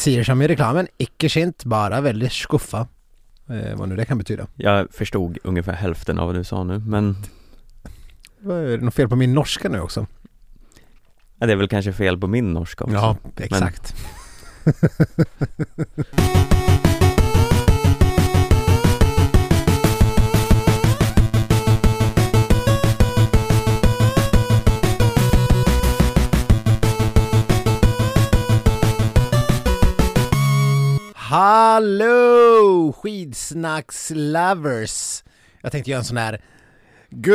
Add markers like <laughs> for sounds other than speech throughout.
Säger som i reklamen, icke kint, bara väldigt skuffa. Eh, vad nu det kan betyda. Jag förstod ungefär hälften av vad du sa nu, men Är det något fel på min norska nu också? ja, det är väl kanske fel på min norska också. Ja, exakt. <laughs> Hallå skidsnacks-lovers! Jag tänkte göra en sån här Good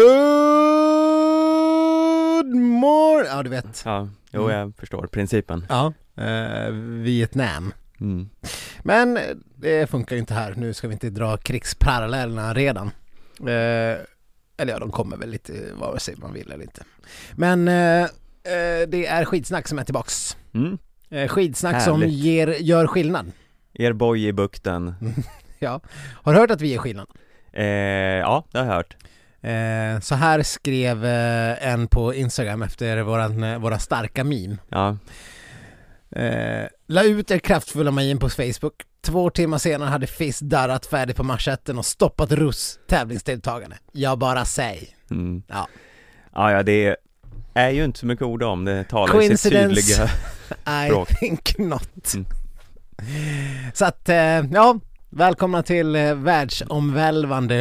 morning! Ja, du vet. Ja, jo Mm. jag förstår principen. Ja. Eh, Vietnam. Mm. Men det funkar ju inte här. Nu ska vi inte dra krigsparallellerna redan. Eh, eller ja, de kommer väl lite vare sig man vill eller inte. Men eh, eh, det är skidsnack som är tillbaks. Mm. Eh, skidsnack som Härligt. ger, gör skillnad. Er boj i bukten. <laughs> Ja. Har du hört att vi gör skillnad? Eh, ja, det har jag hört. Eh, så här skrev eh, en på Instagram efter våran, eh, våra starka meme. Ja, Eh, la ut er kraftfulla main på Facebook. Två timmar senare hade Fizz darrat färdigt på marschetten och stoppat Russ tävlingsdeltagande. Jag bara säger. mm. Ja. ja, ja det är ju inte så mycket ord om. Det talar i sitt tydliga <laughs> I Språk. think not. Mm. Så att, eh, ja, välkomna till eh, världsomvälvande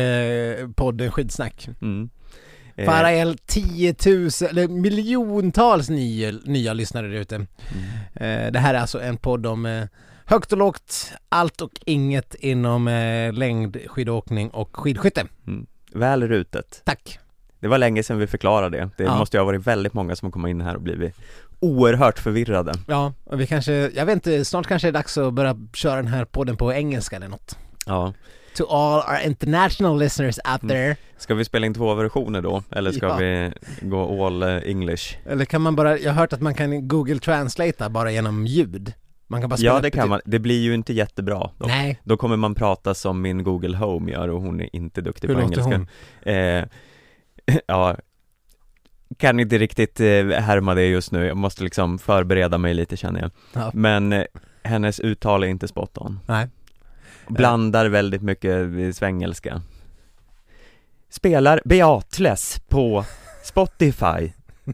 eh, podden Skidsnack. mm. Er 10 000, eller miljontals nya, nya lyssnare där ute. mm. Det här är alltså en podd om högt och lågt, allt och inget inom längdskidåkning och skidskytte. Mm. Väl rutet. Tack! Det var länge sedan vi förklarade det. Det Ja. måste ju ha varit väldigt många som har kommit in här och blivit oerhört förvirrade. Ja, och vi kanske, jag vet inte, snart kanske det är dags att börja köra den här podden på engelska eller något. Ja. To all our international listeners out Mm. there. Ska vi spela in två versioner då? Eller ska Ja. vi gå all eh, English? Eller kan man bara, jag har hört att man kan Google Translata bara genom ljud. Man kan bara spela Ja det kan man, det blir ju inte jättebra då. Nej, Då kommer man prata som min Google Home gör och hon är inte duktig hur på låter engelska hon? Eh, <laughs> ja, kan inte riktigt eh, härma det just nu, jag måste liksom förbereda mig lite känner jag Ja. Men eh, hennes uttal är inte spot on Nej. Blandar väldigt mycket svengelska Spelar Beatles på Spotify <laughs>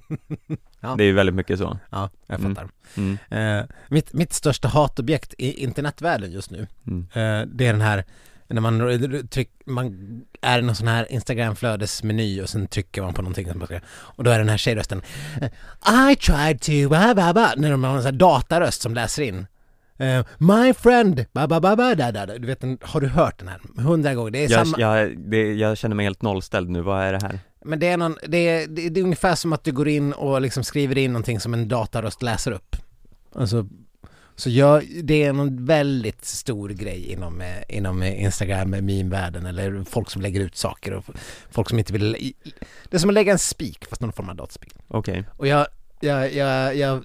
Ja. Det är ju väldigt mycket så Ja, jag Mm. fattar. mm, Eh, mitt, mitt största hatobjekt i internetvärlden just nu mm. Eh, det är den här när man, tryck, man är i någon sån här Instagram-flödesmeny och sen trycker man på någonting och då är den här tjejrösten I tried to, ba, ba, ba, när de har en sån här dataröst som läser in Eh, My friend, ba, ba, ba, ba, da, da, da. Du vet, har du hört den här? Hundra gånger, det är Jag, samma jag, det, jag känner mig helt nollställd nu, vad är det här? Men det är, någon, det, är, det, är, det är ungefär som att du går in och liksom skriver in någonting som en dataröst läser upp Alltså Så jag, det är någon väldigt stor grej inom, eh, inom Instagram, meme-världen eller folk som lägger ut saker och folk som inte vill... Det är som att lägga en spik fast någon form av dataspik. Okej, Och jag, jag, jag, jag,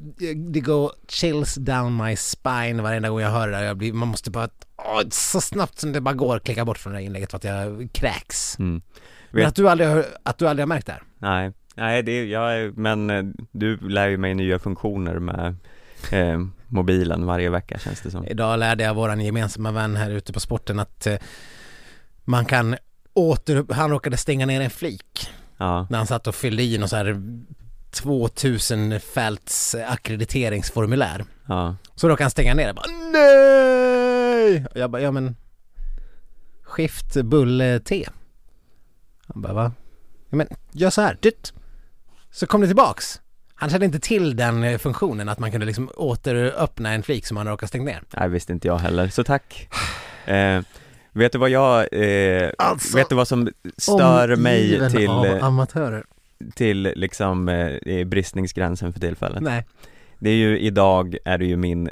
det går chills down my spine varenda gång jag hör det där. Jag blir, man måste bara, åh, så snabbt som det bara går klicka bort från det där inlägget för att jag kräks. mm. Men Vet- att du aldrig har, att du aldrig har märkt det här? Nej, nej det, jag, men eh, du lär ju mig nya funktioner med eh, mobilen varje vecka känns det som Idag lärde jag våran gemensamma vän här ute på sporten att eh, man kan åter, han råkade stänga ner en flik Ja, när han satt och fyllde i någon så här 2000 fälts ackrediteringsformulär. ja, Så råkade han stänga ner det bara NEJ! Och jag bara, ja men Skift bulle T. Han bara, va? Ja, men gör så här, dytt. Så kom det tillbaks. Han kände inte till den eh, funktionen att man kunde liksom återöppna en flik som han råkat stängt ner. nej visste inte jag heller, så tack eh, Vet du vad jag, eh, Alltså, vet du vad som stör mig till, av eh, amatörer. till liksom eh, bristningsgränsen för tillfället? Nej. Det är ju, idag är det ju min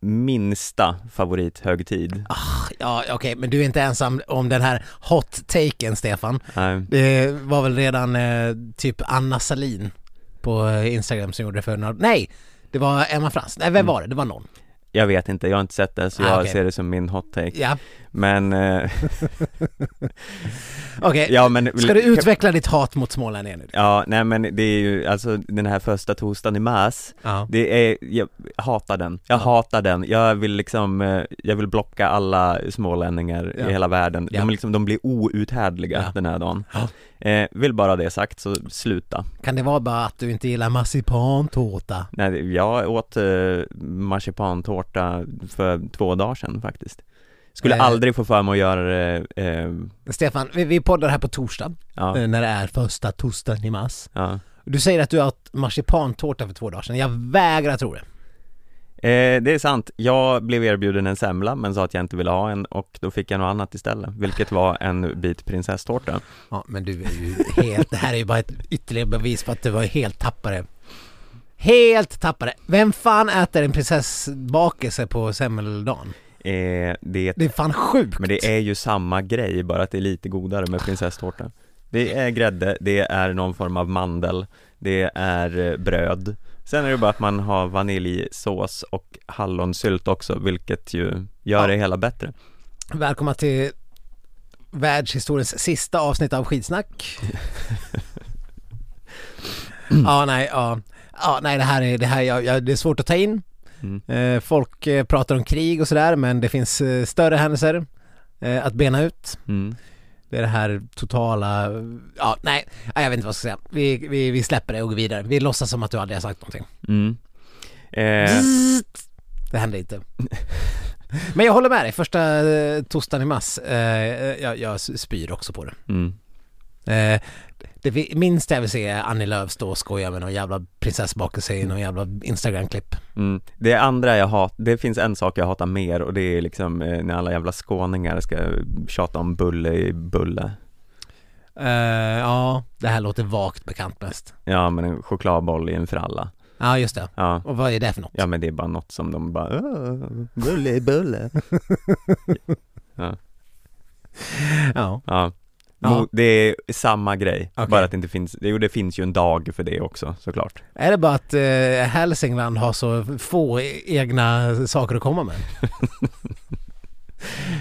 minsta favorithögtid Ja, okej, men du är inte ensam om den här hot-taken, Stefan. Nej, Det var väl redan eh, typ Anna Salin på eh, Instagram som gjorde det för några... Nej! Det var Emma Frans. Nej, vem Mm. var det? Det var någon. Jag vet inte, jag har inte sett det så Ah, jag okej. ser det som min hot take Ja. Men, eh, <laughs> Okej, ja men ska du utveckla ditt hat mot smålänningar nu? Ja, nej men det är ju alltså den här första torsdagen i mars Ja. Det är, jag hatar den, jag Ja. hatar den, jag vill liksom, eh, jag vill blocka alla smålänningar Ja. i hela världen Ja. De liksom, de blir outhärdliga Ja. den här dagen Ja. eh, Vill bara det sagt, så sluta Kan det vara bara att du inte gillar marsipantårta? Nej, jag åt eh, marsipantårta för två dagar sedan faktiskt Skulle Eh. aldrig få för mig att göra det, eh, Stefan, vi, vi poddar här på torsdag, ja, eh, när det är första torsdagen i mars. ja Du säger att du åt marsipantårta för två dagar sedan. Jag vägrar tro det. Eh, det är sant, jag blev erbjuden en semla men sa att jag inte ville ha en och då fick jag något annat istället, vilket var en bit prinsesstårta Ja, men du är ju helt... Det här är ju bara ett ytterligare bevis på att du var helt tappare. Helt tappare. Vem fan äter en prinsessbakelse på semmeldagen? eh, det, Det är fan sjukt! Men det är ju samma grej, bara att det är lite godare med prinsesstårta Det är grädde, det är någon form av mandel, det är eh, bröd Sen är det bara att man har vaniljsås och hallonsylt också, vilket ju gör Ja. det hela bättre Välkomna till världshistoriens sista avsnitt av Skitsnack. <laughs> ja, nej, ja. Ja, nej det här är, det här, ja, ja, det är svårt att ta in. mm. Eh, folk eh, pratar om krig och sådär men det finns eh, större händelser att bena ut. Mm. Det är det här totala, ja nej, jag vet inte vad jag ska säga. Vi, vi, vi släpper det och går vidare. Vi låtsas som att du aldrig har sagt någonting. Mm. Eh, Det hände inte. <laughs> Men jag håller med dig, första torsdagen i mars, eh, jag, jag spyr också på det. mm. Eh, det minsta jag vill se är Annie Lööf stå och skoja med någon jävla prinsessbakelse i någon jävla Instagram-klipp. Mm. Det andra jag hatar, det finns en sak jag hatar mer och det är liksom eh, när alla jävla skåningar ska tjata om bulle i bulle Eh, ja, det här låter vagt bekant mest. Ja men en chokladboll i en fralla Ja, just det. Ja, Och vad är det för något? ja men det är bara något som de bara "Åh, Bulle i bulle <laughs> Ja. Ja, Ja. Mo- det är samma grej, Okej. bara att det inte finns, jo det finns ju en dag för det också såklart Är det bara att eh, Hälsingland har så få e- egna saker att komma med? <laughs>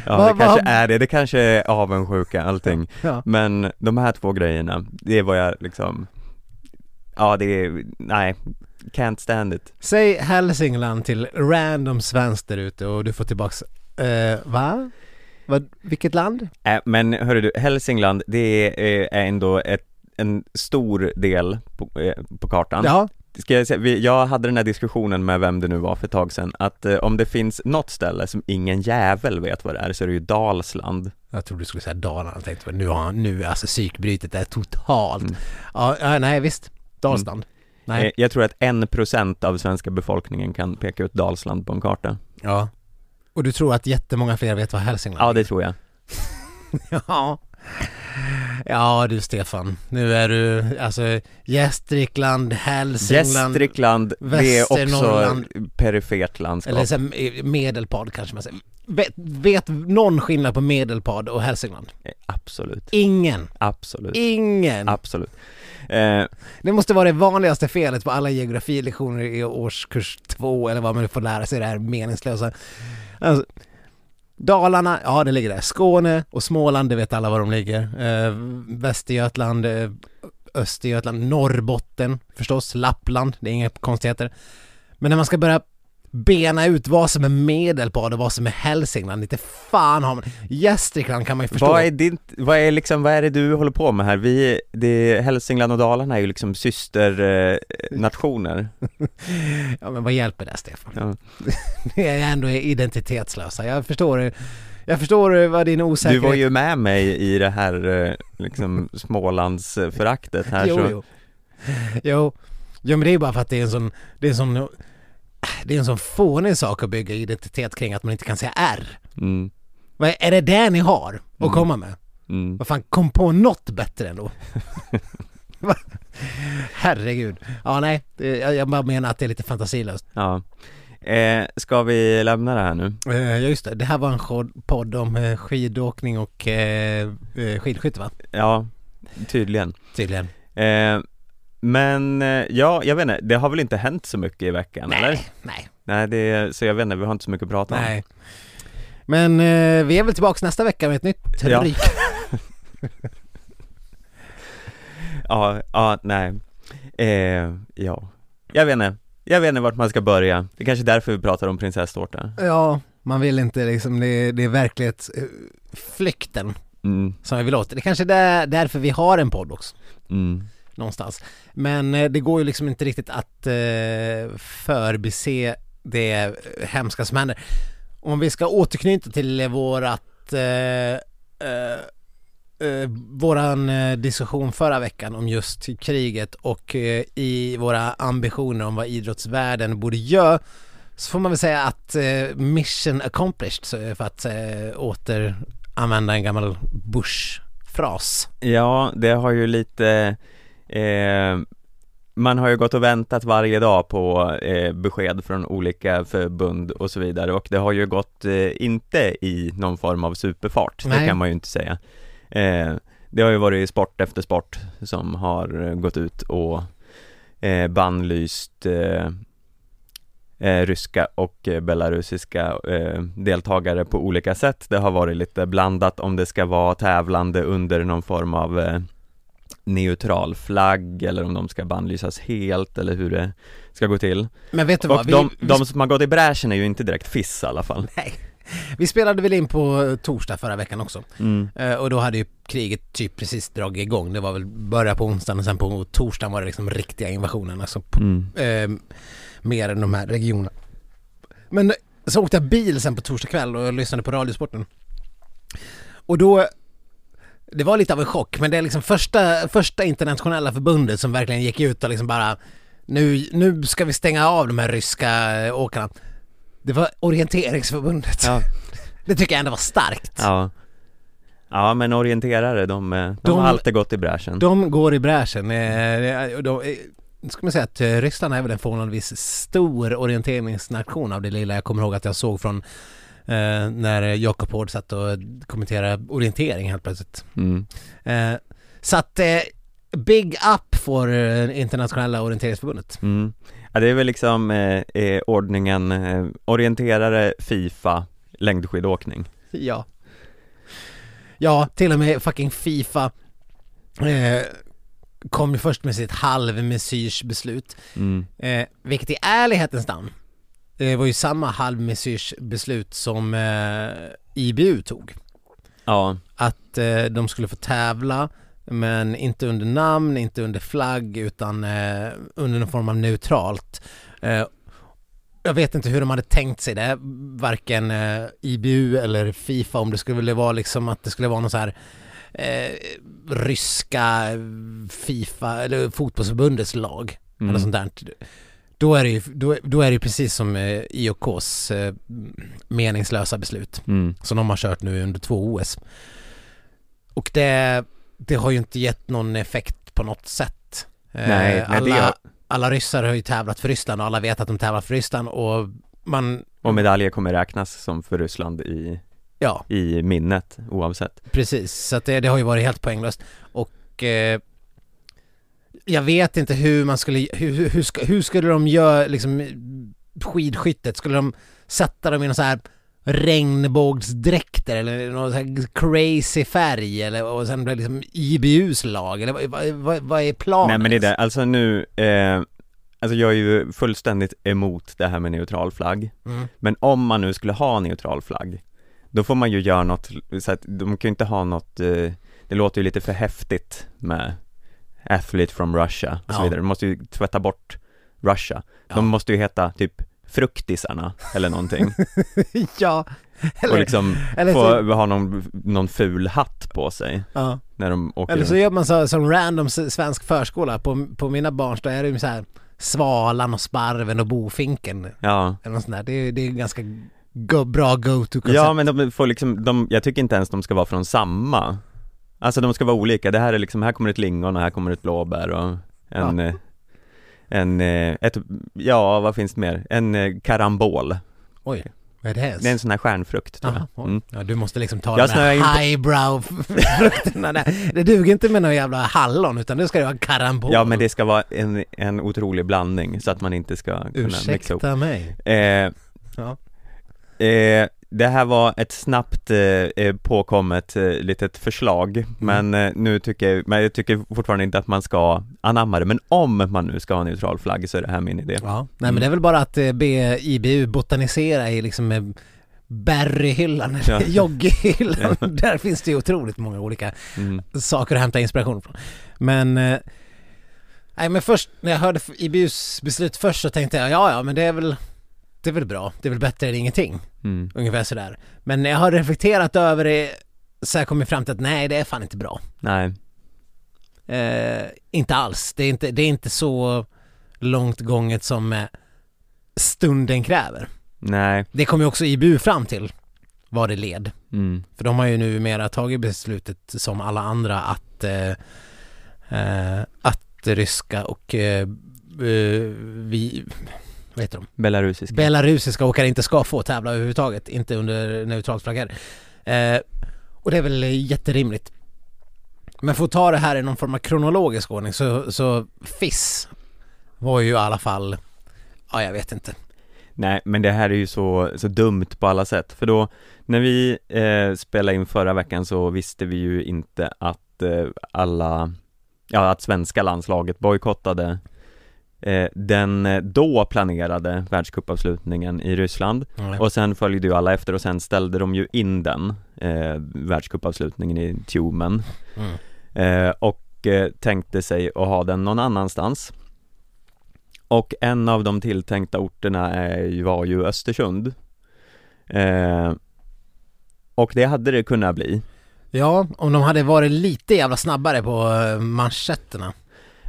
Ja Vad- det kanske vad- är det, det kanske är avundsjuka allting Ja. Men de här två grejerna, det är vad jag liksom Ja det är, nej, can't stand it Säg Hälsingland till random svensk där ute och du får tillbaks, eh, va? Vad, vilket land? äh, Men hörru du, Hälsingland det är, är ändå ett, en stor del på, eh, på kartan Ja, Ska jag, säga, vi, jag hade den här diskussionen med vem det nu var för ett tag sedan, att eh, om det finns något ställe som ingen jävel vet vad det är så är det ju Dalsland jag trodde du skulle säga Dalarna, jag tänkte nu har han, nu alltså psykbrytet är totalt. Mm. Ja, ja, nej visst. Dalsland. Nej. Eh, Jag tror att en procent av svenska befolkningen kan peka ut Dalsland på en karta Ja. Och du tror att jättemånga fler vet vad Hälsingland Ja det tror jag <laughs> Ja. Ja du Stefan, nu är du alltså Gästrikland, Hälsingland Gästrikland, det är också perifert landskap eller så här, Medelpad kanske man säger. Vet, vet någon skillnad på Medelpad och Hälsingland? Eh, Absolut, Ingen! absolut, Ingen! absolut eh, Det måste vara det vanligaste felet på alla geografilektioner i årskurs två eller vad man nu får lära sig det här meningslösa. Alltså, Dalarna, ja det ligger där. Skåne och Småland, det vet alla var de ligger. Eh, Västergötland, eh, Östergötland, Norrbotten förstås, Lappland, det är inga konstigheter. Men när man ska börja bena ut vad som är Medelpad och vad som är Hälsingland, inte fan har man... Gästrikland kan man ju förstå. Vad är din, vad är liksom, vad är det du håller på med här? Vi, det, Hälsingland och Dalarna är ju liksom systernationer eh. <laughs> Ja men vad hjälper det Stefan? ja. <laughs> Det är ändå identitetslösa. Jag förstår, jag förstår vad din osäkerhet... Du var ju med mig i det här eh, liksom Smålandsföraktet här jo, så jo. jo. Jo men det är bara för att det är en sån, det är en sån, det är en sån fånig sak att bygga identitet kring att man inte kan säga R. Mm, Vad är, det det ni har att Mm. komma med? mm. Vad fan, kom på något bättre ändå. <laughs> <laughs> Herregud. Ja nej, jag, bara menar att det är lite fantasilöst. Ja. Eh, ska vi lämna det här nu? Eh, Ja just det, det här var en podd om eh, skidåkning och eh, eh, skidskytte va? Ja, tydligen. Tydligen. Eh, men eh, ja, jag vet inte, det har väl inte hänt så mycket i veckan eller? Nej, nej, Nej, det, så jag vet inte, vi har inte så mycket att prata om. nej. Men eh, vi är väl tillbaka nästa vecka med ett nytt Ja. ryk. <laughs> Ja, ja, nej. Eh, ja. Jag vet inte. Jag vet inte vart man ska börja. Det är kanske är därför vi pratar om prinsesstårta. Ja, man vill inte liksom, det, det är verklighetsflykten Mm, som vi vill åt. Det är kanske är där, därför vi har en podd också, mm, någonstans. Men eh, det går ju liksom inte riktigt att eh, förbise det hemska som händer. Om vi ska återknyta till vårat eh, eh, eh, våran eh, diskussion förra veckan om just kriget och eh, i våra ambitioner om vad idrottsvärlden borde göra så får man väl säga att mission accomplished så- för att återanvända en gammal Bush-fras. Ja, det har ju lite eh, Man har ju gått och väntat varje dag på eh, besked från olika förbund och så vidare och det har ju gått eh, inte i någon form av superfart, det Nej. kan man ju inte säga eh, Det har ju varit sport efter sport som har gått ut och eh, bannlyst eh, eh, ryska och eh, belarusiska deltagare på olika sätt. Det har varit lite blandat om det ska vara tävlande under någon form av neutral flagg eller om de ska bannlysas helt eller hur det ska gå till. Men vet du Och vad? Vi, de, vi, de som har gått i bräschen är ju inte direkt fiss i alla fall. nej. vi spelade väl in på torsdag förra veckan också Mm. Eh, och då hade ju kriget typ precis dragit igång. Det var väl börja på onsdagen och sen på torsdagen var det liksom riktiga invasionen. Alltså på, Mm. eh, mer än de här regionerna. Men så åkte jag bil sen på torsdag kväll och lyssnade på Radiosporten. Och då, det var lite av en chock, men det är liksom första, första internationella förbundet som verkligen gick ut och liksom bara nu, nu ska vi stänga av de här ryska eh, åkarna. Det var orienteringsförbundet. Ja. <laughs> Det tycker jag ändå var starkt. ja. Ja men orienterare, de, eh, de, De- har alltid gått i bräschen. De går i bräschen. Eh, De, eh, ska man säga att Ryssland är väl en förhållandevis stor orienteringsnation av det lilla jag kommer ihåg att jag såg från eh, när Jakob Hård satt och kommenterade orientering helt plötsligt. Mm. Eh, så att eh, big up för eh, internationella orienteringsförbundet. Mm. Ja det är väl liksom eh, eh, ordningen eh, orienterare, Fifa, längdskidåkning. Ja. Ja, till och med fucking Fifa eh, kom ju först med sitt halvmesyrsbeslut. Mm. Eh, vilket i ärlighetens namn det var ju samma halvmesyrsbeslut som eh, IBU tog. Ja, Att eh, de skulle få tävla men inte under namn, inte under flagg utan eh, under någon form av neutralt. Eh, jag vet inte hur de hade tänkt sig det, varken eh, IBU eller Fifa om det skulle vara liksom att det skulle vara någon så här eh, ryska Fifa eller fotbollsförbundets lag mm. eller sånt där. Då är det ju, då, då är det precis som eh, IOKs eh, meningslösa beslut Mm. som de har kört nu under två OS. Och det, det har ju inte gett någon effekt på något sätt. Eh, Nej, nej alla, det har, alla ryssar har ju tävlat för Ryssland och alla vet att de tävlar för Ryssland och man, och medaljer kommer räknas som för Ryssland i, ja i minnet oavsett. precis. Så att det, det har ju varit helt poänglöst. Och eh, jag vet inte hur man skulle, hur, hur, hur, skulle de göra liksom skidskyttet? Skulle de sätta dem i någon så här regnbågsdräkter eller någon så här crazy färg eller och sen blir liksom IBUs lag eller vad, vad, vad, vad är planen? Nej men det är det, alltså nu, eh, alltså jag är ju fullständigt emot det här med neutral flagg. Mm. Men om man nu skulle ha neutral flagg, då får man ju göra något, så att de kan ju inte ha något, eh, det låter ju lite för häftigt med athlete from Russia och så Ja. vidare. De måste ju tvätta bort Russia. De Ja. måste ju heta typ fruktisarna eller någonting <laughs> ja, eller, och liksom eller, få så, ha någon, någon ful hatt på sig ja. när de åker eller så gör man så, som random svensk förskola. På, på mina barns då är det ju så här Svalan och Sparven och Bofinken Ja, eller något sånt där. Det är, det är ganska go, bra go-to-koncept. ja men de får liksom, de, jag tycker inte ens de ska vara från samma Alltså de ska vara olika, det här är liksom, här kommer ett lingon och här kommer ett blåbär och en eh, En, eh, ett, ja vad finns det mer? En eh, karambol Oj, vad är det? Det är en sån här stjärnfrukt tror Jaha, jag mm. Ja, du måste liksom ta Jag de här på- highbrow frukterna där. Det duger inte med några jävla hallon utan nu ska det vara karambol. Ja men det ska vara en, en otrolig blandning så att man inte ska kunna mixa ihop Ursäkta mig. eh, Ja. eh, det här var ett snabbt eh, eh, påkommet eh, litet förslag, men eh, nu tycker jag, men jag tycker fortfarande inte att man ska anamma det, men om man nu ska ha neutral flagg så är det här min idé. Ja, nej men det är väl bara att eh, be IBU botanisera i liksom eh, Berryhyllan, Ja. <laughs> eller Joggehyllan, där finns det ju otroligt många olika Mm. saker att hämta inspiration från. Men, eh, nej men först när jag hörde IBUs beslut först så tänkte jag ja ja men det är väl, det är väl bra, det är väl bättre än ingenting, Mm. ungefär sådär. Men när jag har reflekterat över det så har jag kommit fram till att nej det är fan inte bra. Nej, Eh, inte alls, det är inte, det är inte så långt gånget som eh, stunden kräver. nej, Det kom ju också IBU fram till vad det led. mm. För de har ju numera tagit beslutet som alla andra att eh, eh, att ryska och eh, eh, vi, vad heter de? belarusiska. Belarusiska åkare inte ska få tävla överhuvudtaget, inte under neutralt flaggade. Eh, och det är väl jätterimligt. Men för att ta det här i någon form av kronologisk ordning så, så FIS var ju i alla fall, ja jag vet inte. Nej, men det här är ju så, så dumt på alla sätt, för då när vi eh, spelade in förra veckan så visste vi ju inte att eh, alla, ja att svenska landslaget bojkottade den eh, då planerade världscupavslutningen i Ryssland. Och sen följde ju alla efter och sen ställde de ju in den eh, världscupavslutningen i Tjumen. Mm. eh, och eh, tänkte sig att ha den någon annanstans. Och en av de tilltänkta orterna är, var ju Östersund. Eh, och det hade det kunnat bli. Ja, om de hade varit lite jävla snabbare på eh, manschetterna.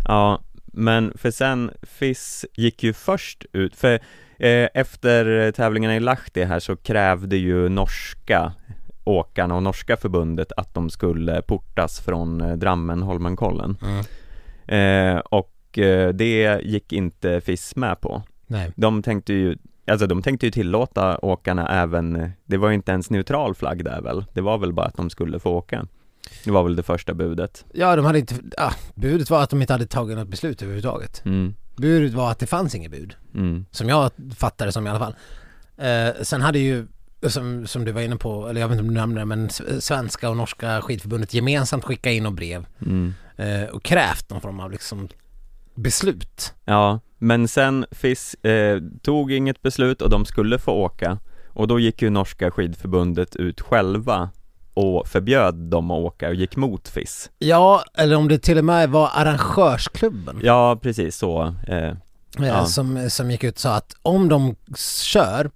Ja, men för sen, FIS gick ju först ut, för eh, efter tävlingarna i Lahti här så krävde ju norska åkarna och norska förbundet att de skulle portas från eh, Drammen Holmenkollen Mm. eh, och eh, det gick inte FIS med på. Nej. De tänkte ju Alltså de tänkte ju tillåta åkarna även, det var ju inte ens neutral flagg där väl? Det var väl bara att de skulle få åka? Det var väl det första budet? Ja, de hade inte, ja, budet var att de inte hade tagit något beslut överhuvudtaget. Mm, Budet var att det fanns inget bud. mm, Som jag fattade som i alla fall. Eh, sen hade ju, som, som du var inne på, eller jag vet inte om du nämnde det, men svenska och norska skidförbundet gemensamt skickat in och brev mm eh, och krävt någon form av liksom beslut. Ja, men sen FIS eh, tog inget beslut och de skulle få åka och då gick ju norska skidförbundet ut själva och förbjöd dem att åka och gick mot FIS. Ja, eller om det till och med var arrangörsklubben Ja, precis så. Eh, eh, ja. som, som gick ut och sa att om de kör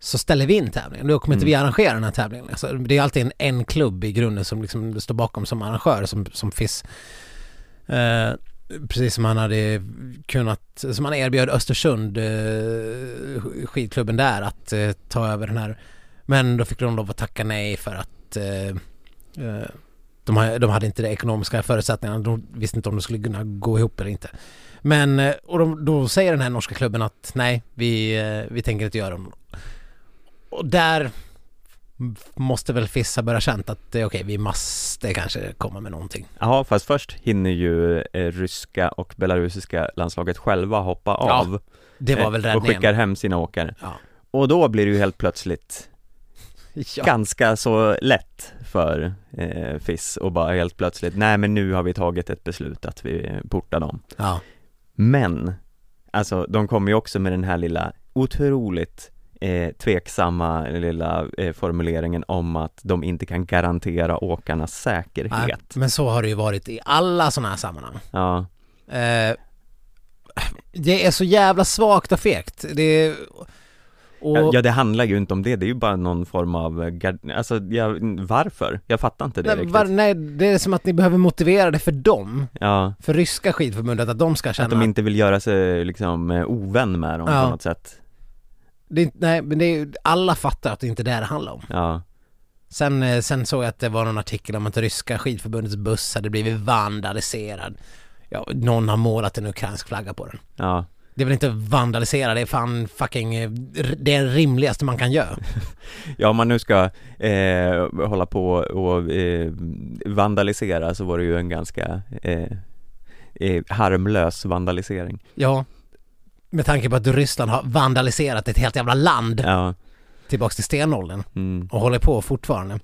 så ställer vi in tävlingen. Då kommer inte Mm. vi arrangera den här tävlingen. Alltså, det är alltid en, en klubb i grunden som liksom står bakom som arrangör, som, som FIS. Eh, precis som han hade kunnat, som han erbjöd Östersund, eh, skidklubben där, att eh, ta över den här. Men då fick de lov att tacka nej för att eh, eh, de, de hade inte de ekonomiska förutsättningarna. De visste inte om de skulle kunna gå ihop eller inte. Men, eh, och de, då säger den här norska klubben att nej, vi, vi tänker inte göra dem. Och där måste väl Fissa börja känt att okej, vi måste kanske komma med någonting. Ja, fast först hinner ju eh, ryska och belarusiska landslaget själva hoppa av Det var väl och räddningen. skickar hem sina åkare. Ja. Och då blir det ju helt plötsligt Ja. ganska så lätt för eh, FIS och bara helt plötsligt, nej men nu har vi tagit ett beslut att vi portar dem. ja. Men, alltså de kommer ju också med den här lilla otroligt eh, tveksamma lilla eh, formuleringen om att de inte kan garantera åkarnas säkerhet. Men så har det ju varit i alla sådana här sammanhang. Ja, Eh, det är så jävla svagt och fegt. Det är, och, ja, det handlar ju inte om det, det är ju bara någon form av, eh, alltså ja, varför? Jag fattar inte det nej, riktigt. var, nej, det är som att ni behöver motivera det för dem. Ja, För ryska skidförbundet, att de ska känna att de inte vill göra sig liksom eh, ovän med dem Ja. på något sätt. det nej, men det är, ju- alla fattar att det inte är det det handlar om. Ja, Sen, eh, sen såg jag att det var någon artikel om att ryska skidförbundets buss hade blivit vandaliserad. Ja, någon har målat en ukrainsk flagga på den. ja, Det är väl inte vandalisera, det är fan fucking, eh, det är rimligaste man kan göra. <laughs> Ja, om man nu ska eh, hålla på och eh, vandalisera så var det ju en ganska eh, eh, harmlös vandalisering. Ja, med tanke på att Ryssland har vandaliserat ett helt jävla land. Ja, tillbaks till stenåldern Mm. och håller på fortfarande.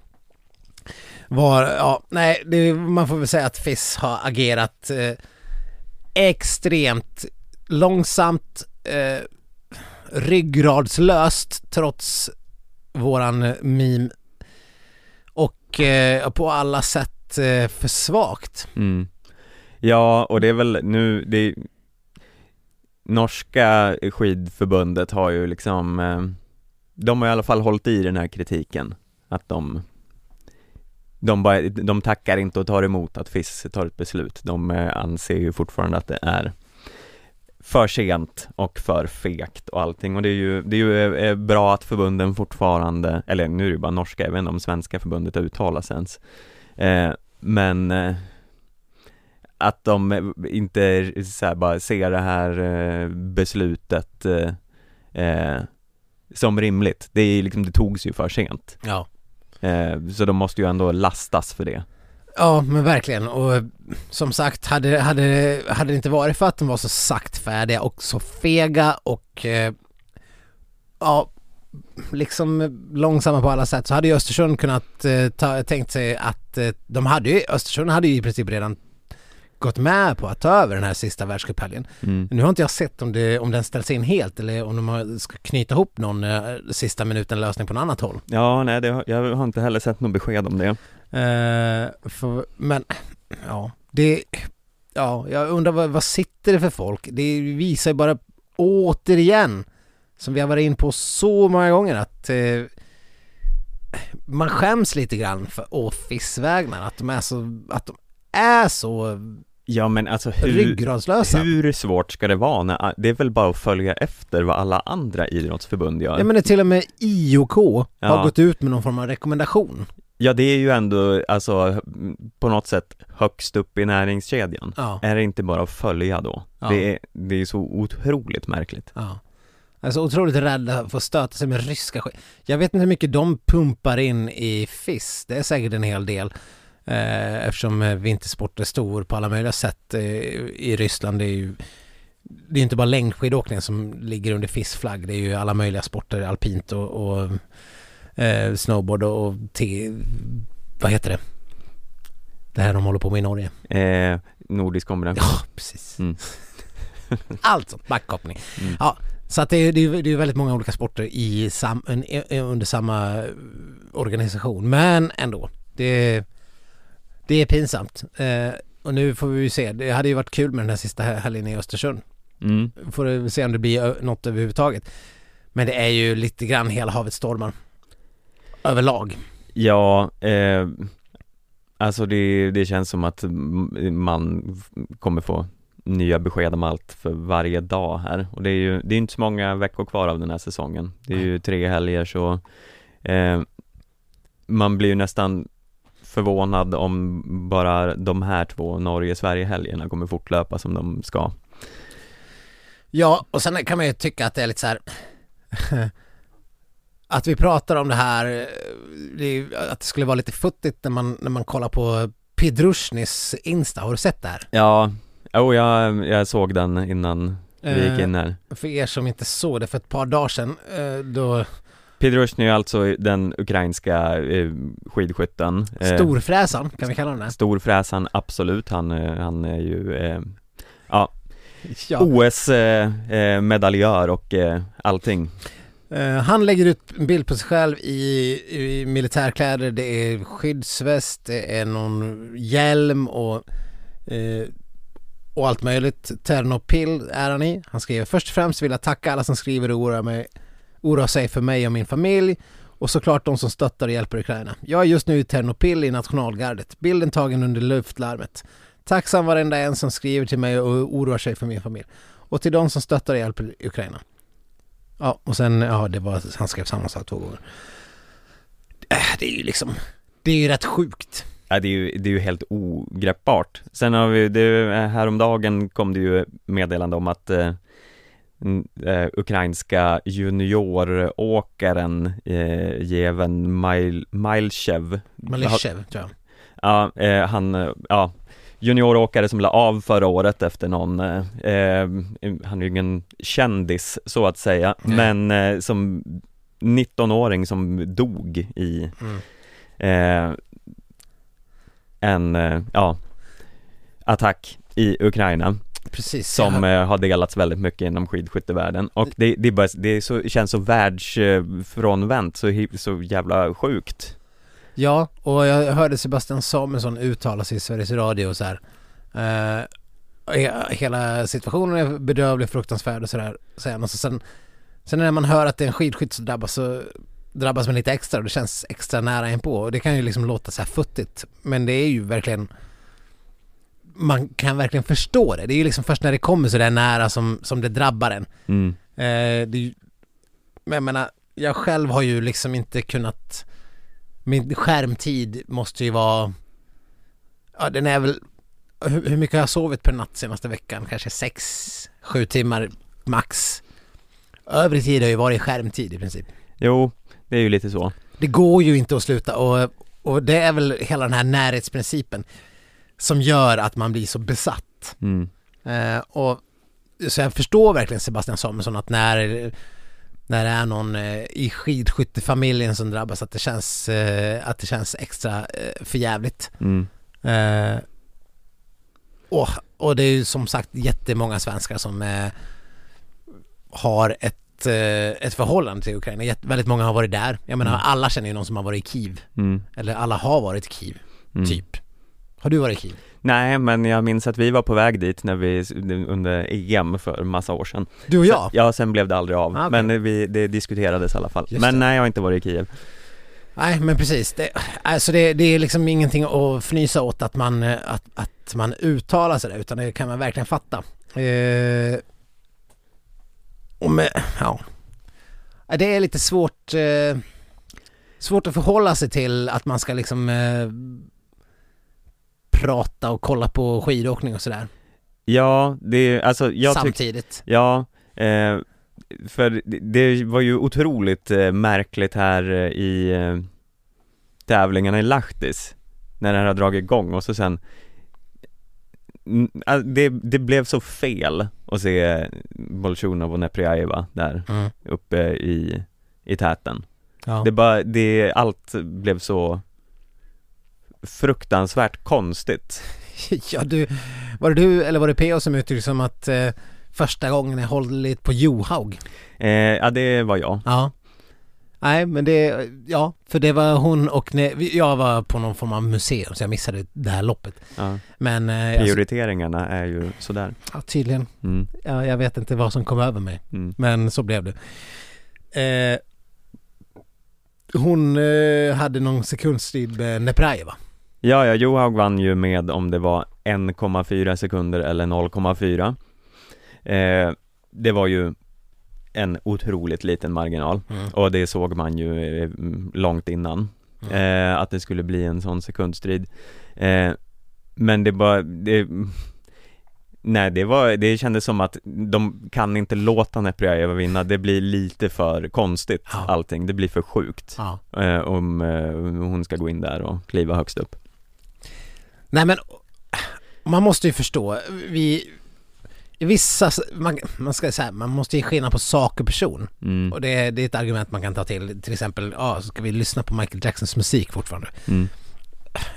Var, ja, nej, det, man får väl säga att FIS har agerat eh, extremt långsamt, eh, ryggradslöst trots våran meme och eh, på alla sätt eh, för svagt. Mm. Ja, och det är väl nu, det Norska skidförbundet har ju liksom eh, De har i alla fall hållit i den här kritiken Att de De, bara, de tackar inte och tar emot att FIS tar ett beslut De eh, anser ju fortfarande att det är för sent och för fegt och allting och det är ju, det är ju eh, bra att förbunden fortfarande, eller nu är det ju bara norska, jag vet inte om svenska förbundet uttalas ens eh, Men eh, att de eh, inte så bara ser det här eh, beslutet eh, eh, som rimligt. Det, är liksom, det togs ju för sent. Ja. Eh, så de måste ju ändå lastas för det. Ja men verkligen och eh, som sagt hade, hade, hade det inte varit för att de var så saktfärdiga och så fega och eh, ja liksom långsamma på alla sätt så hade ju Östersund kunnat eh, ta, tänkt sig att eh, de hade ju, Östersund hade ju i princip redan gått med på att ta över den här sista världscuphelgen. Mm. Nu har inte jag sett om, det, om den ställs in helt eller om de har, ska knyta ihop någon eh, sista minuten lösning på något annat håll. Ja, nej, det jag har inte heller sett något besked om det. Eh, för, men ja, det, ja, jag undrar vad, vad sitter det för folk? Det visar ju bara återigen, som vi har varit in på så många gånger, att eh, man skäms lite grann för Office-vägnar, att de är så, att de är så Ja, men alltså hur, hur svårt ska det vara? När, det är väl bara att följa efter vad alla andra idrottsförbund gör. Ja men det är till och med IOK har Ja. gått ut med någon form av rekommendation. Ja, det är ju ändå, alltså på något sätt högst upp i näringskedjan. Ja, Är det inte bara att följa då? Ja. Det, är, det är så otroligt märkligt. ja. Alltså otroligt rädda för att stöta sig med ryska skit. Jag vet inte hur mycket de pumpar in i FIS. Det är säkert en hel del. Eh, eftersom eh, vintersport är stor på alla möjliga sätt eh, i Ryssland. Det är ju det är inte bara längdskidåkning som ligger under FIS-flagg. Det är ju alla möjliga sporter, alpint och, och eh, snowboard och, te, vad heter det? Det här de håller på med i Norge. Eh, nordisk kombination. Ja, precis. Mm. <laughs> Allt sånt, backhoppning. Mm. Ja, så att det är, det, är, det är väldigt många olika sporter i sam, en, en, under samma organisation. Men ändå, det, det är pinsamt. Eh, och nu får vi ju se, det hade ju varit kul med den här sista helgen i Östersund. Mm. Får vi se om det blir något överhuvudtaget. Men det är ju lite grann hela havet stormar. Överlag. Ja, eh, alltså det, det känns som att man kommer få nya besked om allt för varje dag här och det är ju, det är inte så många veckor kvar av den här säsongen. Det är ju tre helger så eh, man blir ju nästan förvånad om bara de här två Norge-Sverige-helgerna kommer fortlöpa som de ska. Ja, och sen kan man ju tycka att det är lite så här <laughs> att vi pratar om det här, eh, det att det skulle vara lite futtigt när man, när man kollar på Pidrushnis Insta. Har du sett det här? Ja, oh, jag, jag såg den innan vi gick in här. Eh, För er som inte såg det för ett par dagar sedan, eh, då Pidrushny är alltså den ukrainska eh, skidskytten eh, storfräsaren, kan vi kalla den här? Storfräsaren, absolut, han, eh, han är ju eh, Ja. OS-medaljör och allting Eh, han lägger ut en bild på sig själv i, i militärkläder, det är skyddsväst, det är någon hjälm och, eh, och allt möjligt. Ternopil är han i. Han skriver först och främst vill jag tacka alla som skriver och oroar, mig, oroar sig för mig och min familj och såklart de som stöttar och hjälper Ukraina. Jag är just nu i Ternopil i nationalgardet. Bilden tagen under luftlarmet. Tacksam varenda en som skriver till mig och oroar sig för min familj. Och till de som stöttar och hjälper Ukraina. Ja, och sen, ja det var, han skrev samma sak två gånger. Äh, Det är ju liksom, det är ju rätt sjukt. Ja, det är ju, det är ju helt ogreppbart. Sen har vi, det, häromdagen kom det ju meddelande om att eh, eh, ukrainska junioråkaren eh, Jeven Mil, Milchev Malishev tror jag. Ja, eh, han, eh, ja junioråkare som la av förra året efter någon, eh, eh, han är ju ingen kändis så att säga, Nej. men eh, som 19-åring som dog i Mm. eh, en, eh, ja, attack i Ukraina Precis. som jag, eh, har delats väldigt mycket inom skidskyttevärlden och det, det, är bara, det är så, känns så världsfrånvänt, så, så jävla sjukt ja, och jag hörde Sebastian Samuelsson uttala sig i Sveriges Radio så här. Eh, he- hela situationen är bedrövlig, fruktansvärd och sådär. han. Och så sen, sen när man hör att det är en skidskytt som drabbas så drabbas man lite extra och det känns extra nära inpå. Och det kan ju liksom låta så här futtigt. Men det är ju verkligen man kan verkligen förstå det. Det är ju liksom först när det kommer så där nära som, som det drabbar en. mm. Eh, det är ju, men jag menar, jag själv har ju liksom inte kunnat Min skärmtid måste ju vara Ja den är väl Hur, hur mycket har jag sovit per natt senaste veckan? Kanske sex, sju timmar max Övrig tid har ju varit skärmtid i princip Jo, det är ju lite så Det går ju inte att sluta och, och det är väl hela den här närhetsprincipen Som gör att man blir så besatt mm. Eh, och så jag förstår verkligen Sebastian Samuelsson att när när det är någon eh, i skidskyttefamiljen som drabbas att det känns eh, att det känns extra eh, förjävligt. Mm. Eh, och, och det är ju som sagt jättemånga svenskar som eh, har ett, eh, ett förhållande till Ukraina. Jätte, väldigt många har varit där. Jag menar Mm. alla känner ju någon som har varit i Kiev. Mm. Eller alla har varit i Kiev, Mm. typ. Har du varit i Kiev? Nej, men jag minns att vi var på väg dit när vi, under EM för massa år sedan Du och jag? Så, ja, sen blev det aldrig av, Ah, okej. men vi, det diskuterades i alla fall Just Men det. nej, jag har inte varit i Kiev Nej men precis, det, alltså det, det är liksom ingenting att fnysa åt att man, eh, att, att man uttalar sig där utan det kan man verkligen fatta. Eh, och med. Ja, Det är lite svårt, eh, svårt att förhålla sig till att man ska liksom eh, prata och kolla på skidåkning och sådär Ja, det, alltså jag samtidigt. Ja, eh, för det, var ju otroligt eh, märkligt här eh, i eh, tävlingarna i Lahtis När det här har dragit igång och så sen det, det blev så fel att se Bolsjunov och Neprjajeva där Mm. uppe i, i täten Ja. Det bara, det, allt blev så fruktansvärt konstigt <laughs> ja du, var det du eller var det PO som uttryckte som att eh, första gången jag hållit på Johaug? eh, Ja det var jag Ja. Nej men det, ja, för det var hon och ne- jag var på någon form av museum så jag missade det här loppet. ja. Men, eh, Prioriteringarna är ju sådär ja, tydligen, mm, ja, jag vet inte vad som kom över mig. mm. Men så blev det. Eh, hon eh, hade någon sekundstrid med Neprajeva. Ja, ja, Johaug vann ju med om det var 1,4 sekunder eller 0,4 eh, Det var ju en otroligt liten marginal Mm. och det såg man ju eh, långt innan Mm. eh, att det skulle bli en sån sekundstrid eh, Men det bara, det Nej det var, det kändes som att de kan inte låta Neprjajeva vinna, det blir lite för konstigt Ja. allting, det blir för sjukt Ja. eh, om eh, hon ska gå in där och kliva högst upp Nej men man måste ju förstå, vi vissa, man, man ska säga, man måste ju skilja på sak och person. mm. Och det, är- det är ett argument man kan ta till. Till exempel, ja, ska vi lyssna på Michael Jacksons musik fortfarande? Mm.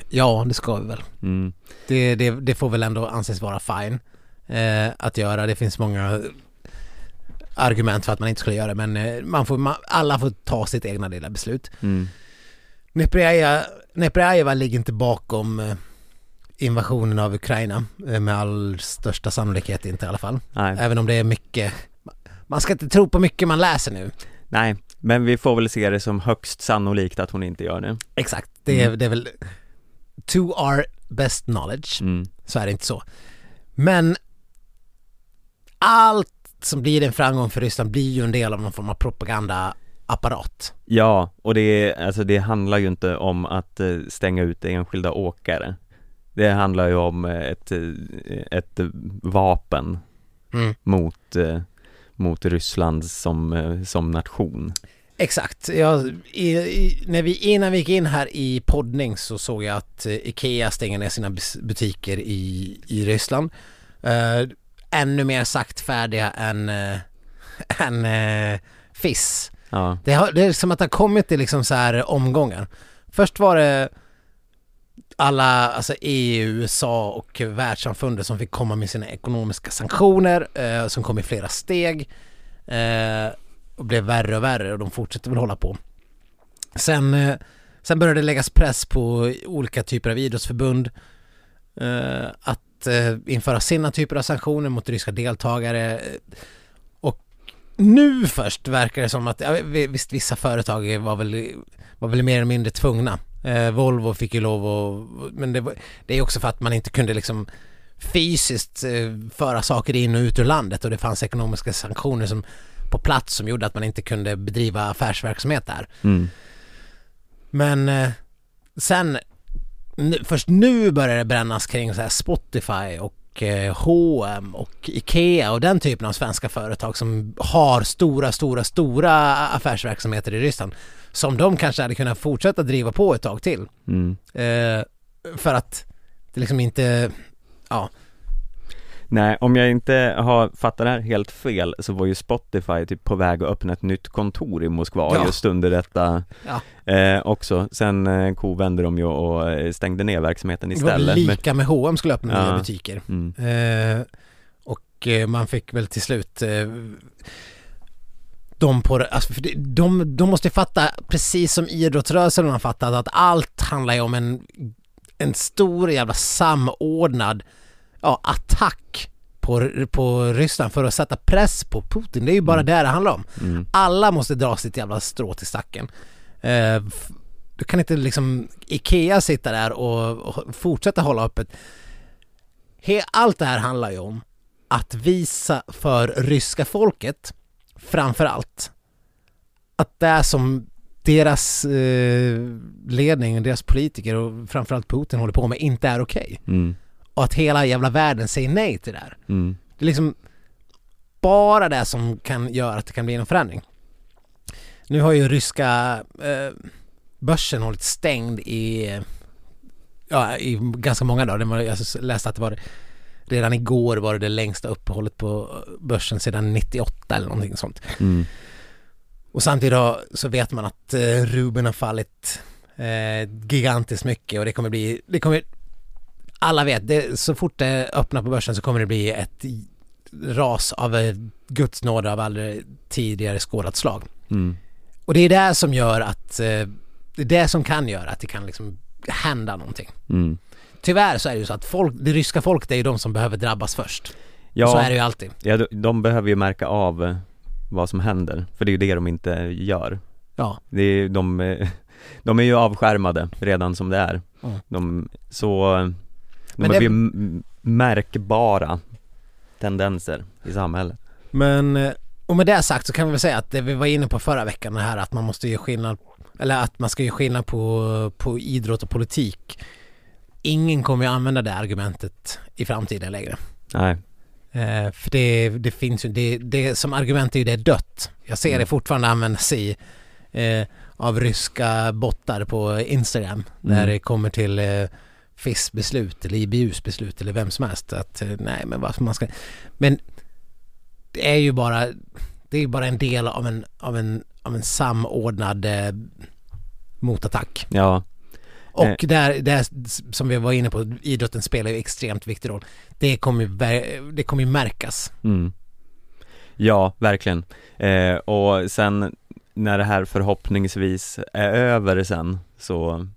Ja, det ska vi väl. Mm. Det, det, det får väl ändå anses vara fine eh, att göra. Det finns många argument för att man inte skulle göra det, men eh, man får, man, alla får ta sitt egna lilla beslut. Mm. Neprjajeva ligger inte bakom eh, invasionen av Ukraina eh, med all största sannolikhet inte i alla fall. Nej. Även om det är mycket man ska inte tro på mycket man läser nu. Nej, men vi får väl se det som högst sannolikt att hon inte gör det Exakt, det är, Mm. det är väl to our best knowledge. mm. så är det inte så. Men allt som blir en framgång för Ryssland blir ju en del av någon form av propagandaapparat. Ja, och det, är, alltså det handlar ju inte om att eh, stänga ut enskilda åkare Det handlar ju om eh, ett, eh, ett vapen Mm. mot, eh, mot Ryssland som, som nation Exakt. Jag, i, i, när vi, innan vi gick in här i poddning så såg jag att Ikea stänger ner sina butiker i, i Ryssland. Uh, ännu mer saktfärdiga än, uh, <laughs> än uh, FIS Ja, Det, har, det är som att det har kommit i liksom så här omgångar. Först var det alla, alltså EU, USA och världssamfundet som fick komma med sina ekonomiska sanktioner eh, som kom i flera steg eh, och blev värre och värre och de fortsätter väl hålla på. Sen, eh, sen började det läggas press på olika typer av idrottsförbund eh, att eh, införa sina typer av sanktioner mot ryska deltagare och nu först verkar det som att, ja, visst vissa företag var väl, var väl mer eller mindre tvungna. Eh, Volvo fick ju lov att, men det, var, det är också för att man inte kunde liksom fysiskt eh, föra saker in och ut ur landet och det fanns ekonomiska sanktioner som på plats som gjorde att man inte kunde bedriva affärsverksamhet där. mm. Men eh, sen, nu, först nu börjar det brännas kring så här Spotify och H&M och Ikea och den typen av svenska företag som har stora, stora, stora affärsverksamheter i Ryssland som de kanske hade kunnat fortsätta driva på ett tag till. Mm. Eh, för att det liksom inte, ja, Nej, om jag inte har fattat det här helt fel så var ju Spotify typ på väg att öppna ett nytt kontor i Moskva Ja. just under detta Ja. eh, också. Sen eh, kovände de ju och eh, stängde ner verksamheten det var istället. Lika med H&M skulle öppna nya Ja. butiker. mm, Eh, och eh, man fick väl till slut eh, de på alltså för de, de måste fatta, precis som idrottsrörelsen har fattat, att allt handlar ju om en, en stor jävla samordnad ja, attack på, på Ryssland för att sätta press på Putin. Det är ju bara Mm. det det handlar om. mm, Alla måste dra sitt jävla strå till stacken. Eh, du kan inte liksom Ikea sitta där och, och fortsätta hålla öppet. He, allt det här handlar ju om att visa för ryska folket, framför allt, att det är som deras eh, ledning, deras politiker och framförallt Putin håller på med inte är okej. mm, Och att hela jävla världen säger nej till det här. mm, Det är liksom bara det som kan göra att det kan bli en förändring. Nu har ju ryska eh, börsen hållit stängd i, ja, i ganska många dagar. Jag läste att det var redan igår var det det längsta uppehållet på börsen sedan 98 eller någonting sånt. mm, Och samtidigt så vet man att eh, rubeln har fallit eh, gigantiskt mycket och det kommer bli, det kommer, alla vet, det, så fort det öppnar på börsen så kommer det bli ett ras av eh, Guds nåde av aldrig tidigare skådat slag. mm, Och det är det som gör att, eh, det är det som kan göra att det kan liksom hända någonting. mm. Tyvärr så är det ju så att folk, det ryska folket är ju de som behöver drabbas först. Ja, Så är det ju alltid. ja, de, de behöver ju märka av eh, vad som händer, för det är ju det de inte gör. Ja. Det är, de, eh, <laughs> de är ju avskärmade redan som det är. Mm. De, så, de Men är det- ju märkbara tendenser i samhället. Men, eh, och med det sagt så kan vi väl säga att det vi var inne på förra veckan det här att man måste göra skillnad, eller att man ska göra skillnad på, på idrott och politik. Ingen kommer ju använda det argumentet i framtiden längre. Nej, Eh, för det, det finns ju, det, det som argument är ju det dött. Jag ser det Mm. fortfarande användas i eh, av ryska bottar på Instagram när Mm. det kommer till eh, FIS beslut eller IBUs beslut eller vem som helst att eh, nej men varför man ska men det är ju bara det är bara en del av en av en av en samordnad eh, motattack ja, och Eh. där, där som vi var inne på idrotten spelar ju extremt viktig roll det kommer ju, det kommer ju märkas mm. Ja, verkligen. Eh, och sen när det här förhoppningsvis är över sen så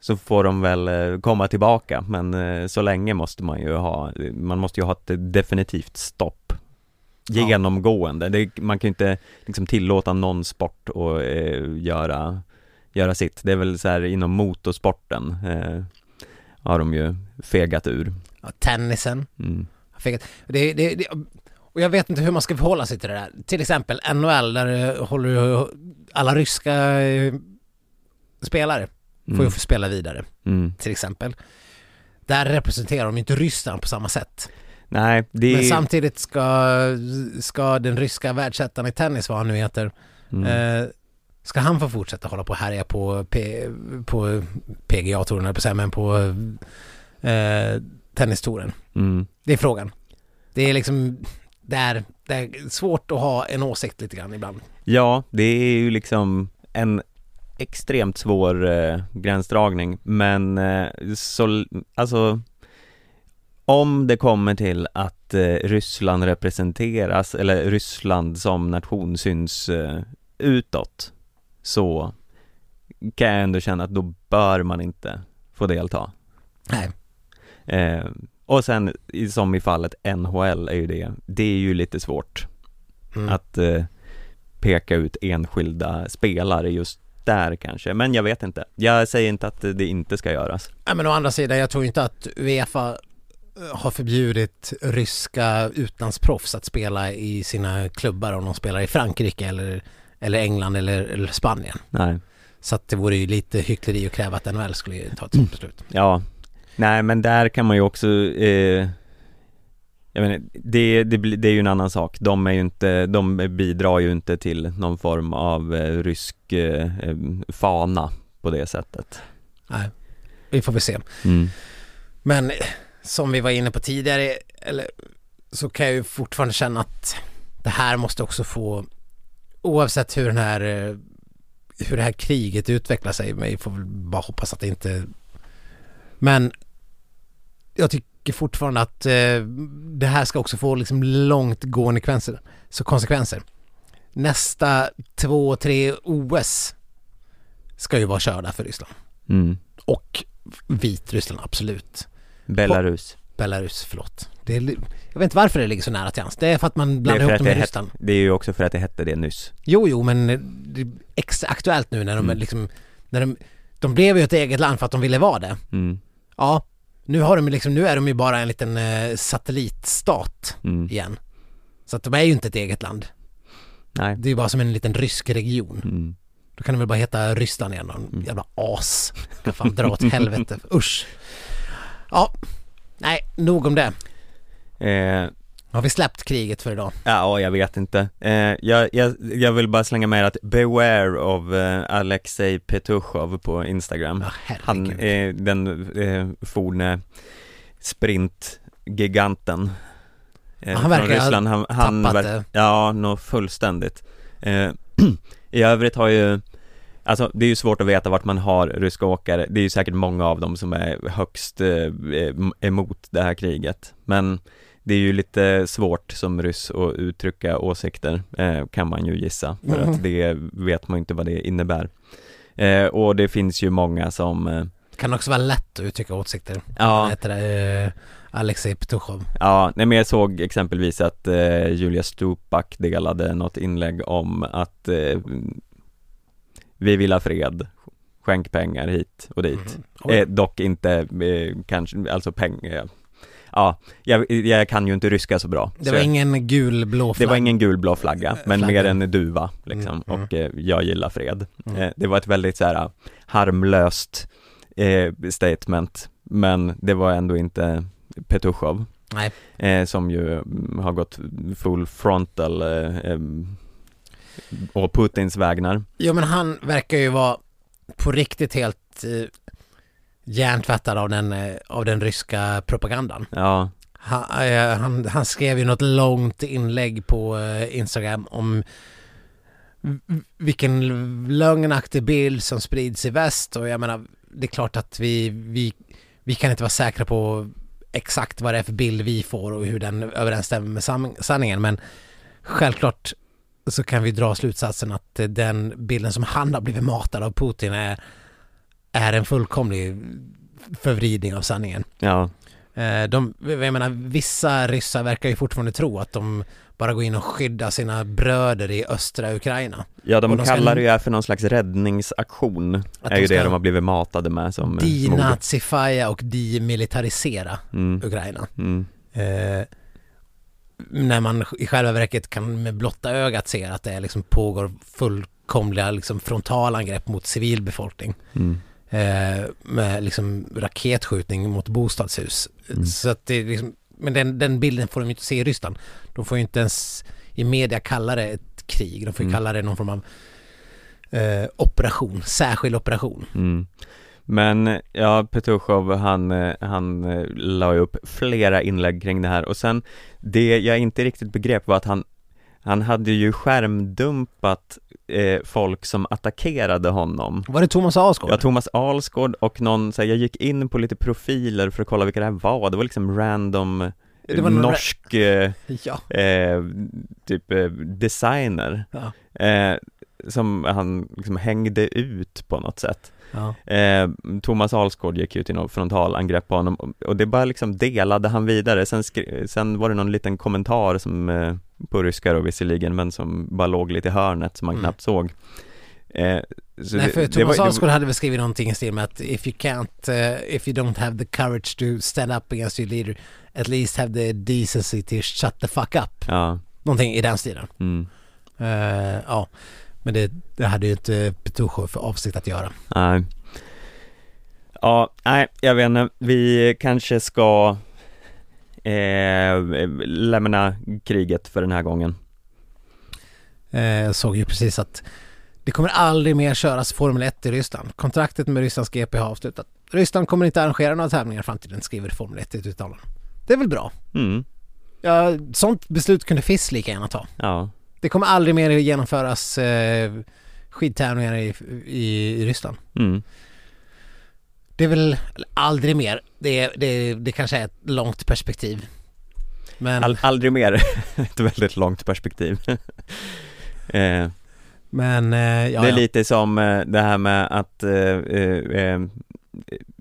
så får de väl eh, komma tillbaka men eh, så länge måste man ju ha, man måste ju ha ett definitivt stopp genomgående. Det, man kan ju inte liksom tillåta någon sport att eh, göra, göra sitt. Det är väl så här inom motorsporten eh, har de ju fegat ur. ja, tennisen Mm. Fick- Det, det, det, och jag vet inte hur man ska förhålla sig till det där. Till exempel NHL där det håller ju alla ryska eh, spelare får ju Mm. få spela vidare Mm. till exempel. Där representerar de inte Ryssland på samma sätt. Nej, det Men samtidigt ska, ska den ryska världsettan i tennis, vad han nu heter, Mm. eh, ska han få fortsätta hålla på och härja på, P, på PGA-touren, på men på eh, tennistouren? Mm. Det är frågan. Det är liksom, det är, det är svårt att ha en åsikt lite grann ibland. Ja, det är ju liksom en extremt svår eh, gränsdragning men eh, så, alltså om det kommer till att eh, Ryssland representeras eller Ryssland som nation syns eh, utåt så kan jag ändå känna att då bör man inte få delta. Nej. Eh, och sen som i fallet NHL är ju det, det är ju lite svårt Mm. att eh, peka ut enskilda spelare just där kanske, men jag vet inte. Jag säger inte att det inte ska göras. Nej, men å andra sidan, jag tror inte att Uefa eh, har förbjudit ryska utlandsproffs att spela i sina klubbar om de spelar i Frankrike eller, eller England eller, eller Spanien. Nej, Så att det vore ju lite hyckleri att kräva att NHL skulle ta ett sådant beslut. ja, nej men där kan man ju också eh, jag menar, det, det, det är ju en annan sak. De är ju inte, de bidrar ju inte till någon form av eh, rysk eh, eh, fana på det sättet. Nej, vi får väl se. Mm. Men som vi var inne på tidigare, eller så kan jag ju fortfarande känna att det här måste också få, oavsett hur den här, eh, hur det här kriget utvecklar sig, men vi får väl bara hoppas att det inte, men jag tycker fortfarande att eh, det här ska också få liksom långtgående konsekvenser, så konsekvenser. Nästa två, tre OS ska ju vara körda för Ryssland Mm. och Vitryssland absolut. Belarus. Belarus, förlåt. Det är, jag vet inte varför det ligger så nära till hans. Det är för att man blandar ihop dem det, med Ryssland. det är ju också för att det hette det nyss. Jo, jo, men det är extra aktuellt nu när de Mm. liksom, när de, de blev ju ett eget land för att de ville vara det. Mm. Ja, nu har de liksom, nu är de ju bara en liten eh, satellitstat Mm. igen. Så att de är ju inte ett eget land. Nej. Det är ju bara som en liten rysk region. Mm. Då kan det väl bara heta Ryssland igen, någon Mm. jävla as. Kan fan dra åt helvete, <laughs> usch. Ja, nej, nog om det. Eh, Har vi släppt kriget för idag? ja, jag vet inte. Eh, jag, jag, jag vill bara slänga med att beware of eh, Alexej Petushov på Instagram. Ja, Han är den eh, forne sprintgiganten eh, han verkar från ha Ryssland. Han, han tappat ver- det. Ja, nog fullständigt. Eh, <clears throat> I övrigt har ju Alltså det är ju svårt att veta vart man har ryska åkare, det är ju säkert många av dem som är högst eh, em- emot det här kriget Men det är ju lite svårt som ryss att uttrycka åsikter, eh, kan man ju gissa, för Mhm. att det vet man ju inte vad det innebär eh, Och det finns ju många som, eh, Kan också vara lätt att uttrycka åsikter. Ja, heter det? Eh, Alexej Petushov. ja, nej men jag såg exempelvis att eh, Julia Stupak delade något inlägg om att eh, vi vill ha fred, skänk pengar hit och dit. Oj. Eh, dock inte eh, kanske, alltså pengar Ja, jag, jag kan ju inte ryska så bra det så var jag- ingen gul blå det var ingen gulblå flagga, men Flagga. mer en duva liksom, Mm, och eh, jag gillar fred. Mm. eh, Det var ett väldigt så här harmlöst eh, statement, men det var ändå inte Petushov eh, som ju mm, har gått full frontal eh, eh, och Putins vägnar. Jo men han verkar ju vara på riktigt helt eh, hjärntvättad av den, eh, av den ryska propagandan. Ja, Han, eh, han, han skrev ju något långt inlägg på eh, Instagram om vilken lögnaktig bild som sprids i väst. Och jag menar det är klart att vi, vi, vi kan inte vara säkra på exakt vad det är för bild vi får och hur den överensstämmer med sanningen. Men självklart så kan vi dra slutsatsen att den bilden som han har blivit matad av Putin är, är en fullkomlig förvridning av sanningen. ja, Eh, De, jag menar, vissa ryssar verkar ju fortfarande tro att de bara går in och skyddar sina bröder i östra Ukraina. ja de, de ska- kallar det ju för någon slags räddningsaktion Att är ju de ska det de har blivit matade med som. Denazifiera och demilitarisera mm, Ukraina. mm, Eh, när man i själva verket kan med blotta ögat se att det liksom pågår fullkomliga liksom frontalangrepp mot civilbefolkning. mm. Eh, med liksom raketskjutning mot bostadshus. Mm. Så att det liksom, men den, den bilden får de ju inte se i Ryssland. De får ju inte ens i media kalla det ett krig. De får ju Mm. kalla det någon form av eh, operation, särskild operation. Mm. Men ja, Petushov han, han eh, la upp flera inlägg kring det här och sen det jag inte riktigt begrep var att han han hade ju skärmdumpat eh, folk som attackerade honom Var det Thomas Alsgaard? Ja, Thomas Alsgaard och någon, så här, jag gick in på lite profiler för att kolla vilka det här var, det var liksom random norsk eh, <laughs> ja. eh, typ eh, designer Ja. eh, som han liksom hängde ut på något sätt. Ja. Eh, Thomas Alsgaard gick ut i något frontalangrepp på honom och- det bara liksom delade han vidare. Sen, sen var det någon liten kommentar som, eh, på ryska då visserligen, men som bara låg lite i hörnet som man Mm. knappt såg. Eh, så Nej för det Thomas var- Alsgaard hade väl skrivit någonting i stil med att if you can't, uh, if you don't have the courage to stand up against your leader at least have the decency to shut the fuck up. Ja, Någonting i den stilen. mm, Eh, ja, men det, det hade ju inte Petrushov för avsikt att göra. nej. Ja, nej, jag vet inte, vi kanske ska eh, lämna kriget för den här gången. Eh, Jag såg ju precis att det kommer aldrig mer köras Formel 1 i Ryssland. Kontraktet med Rysslands GP har avslutat. Ryssland kommer inte arrangera några tävlingar i framtiden, skriver Formel 1 i ett uttalande. Det är väl bra? Mm, Ja, sånt beslut kunde FIS lika gärna ta. ja, Det kommer aldrig mer genomföras eh, skidtävlingar i, i, i Ryssland. mm, Det är väl aldrig mer. Det, det, det kanske är ett långt perspektiv. Men, All, aldrig mer, <laughs> ett väldigt långt perspektiv. <laughs> eh, men eh, ja, det är lite som eh, det här med att eh, eh,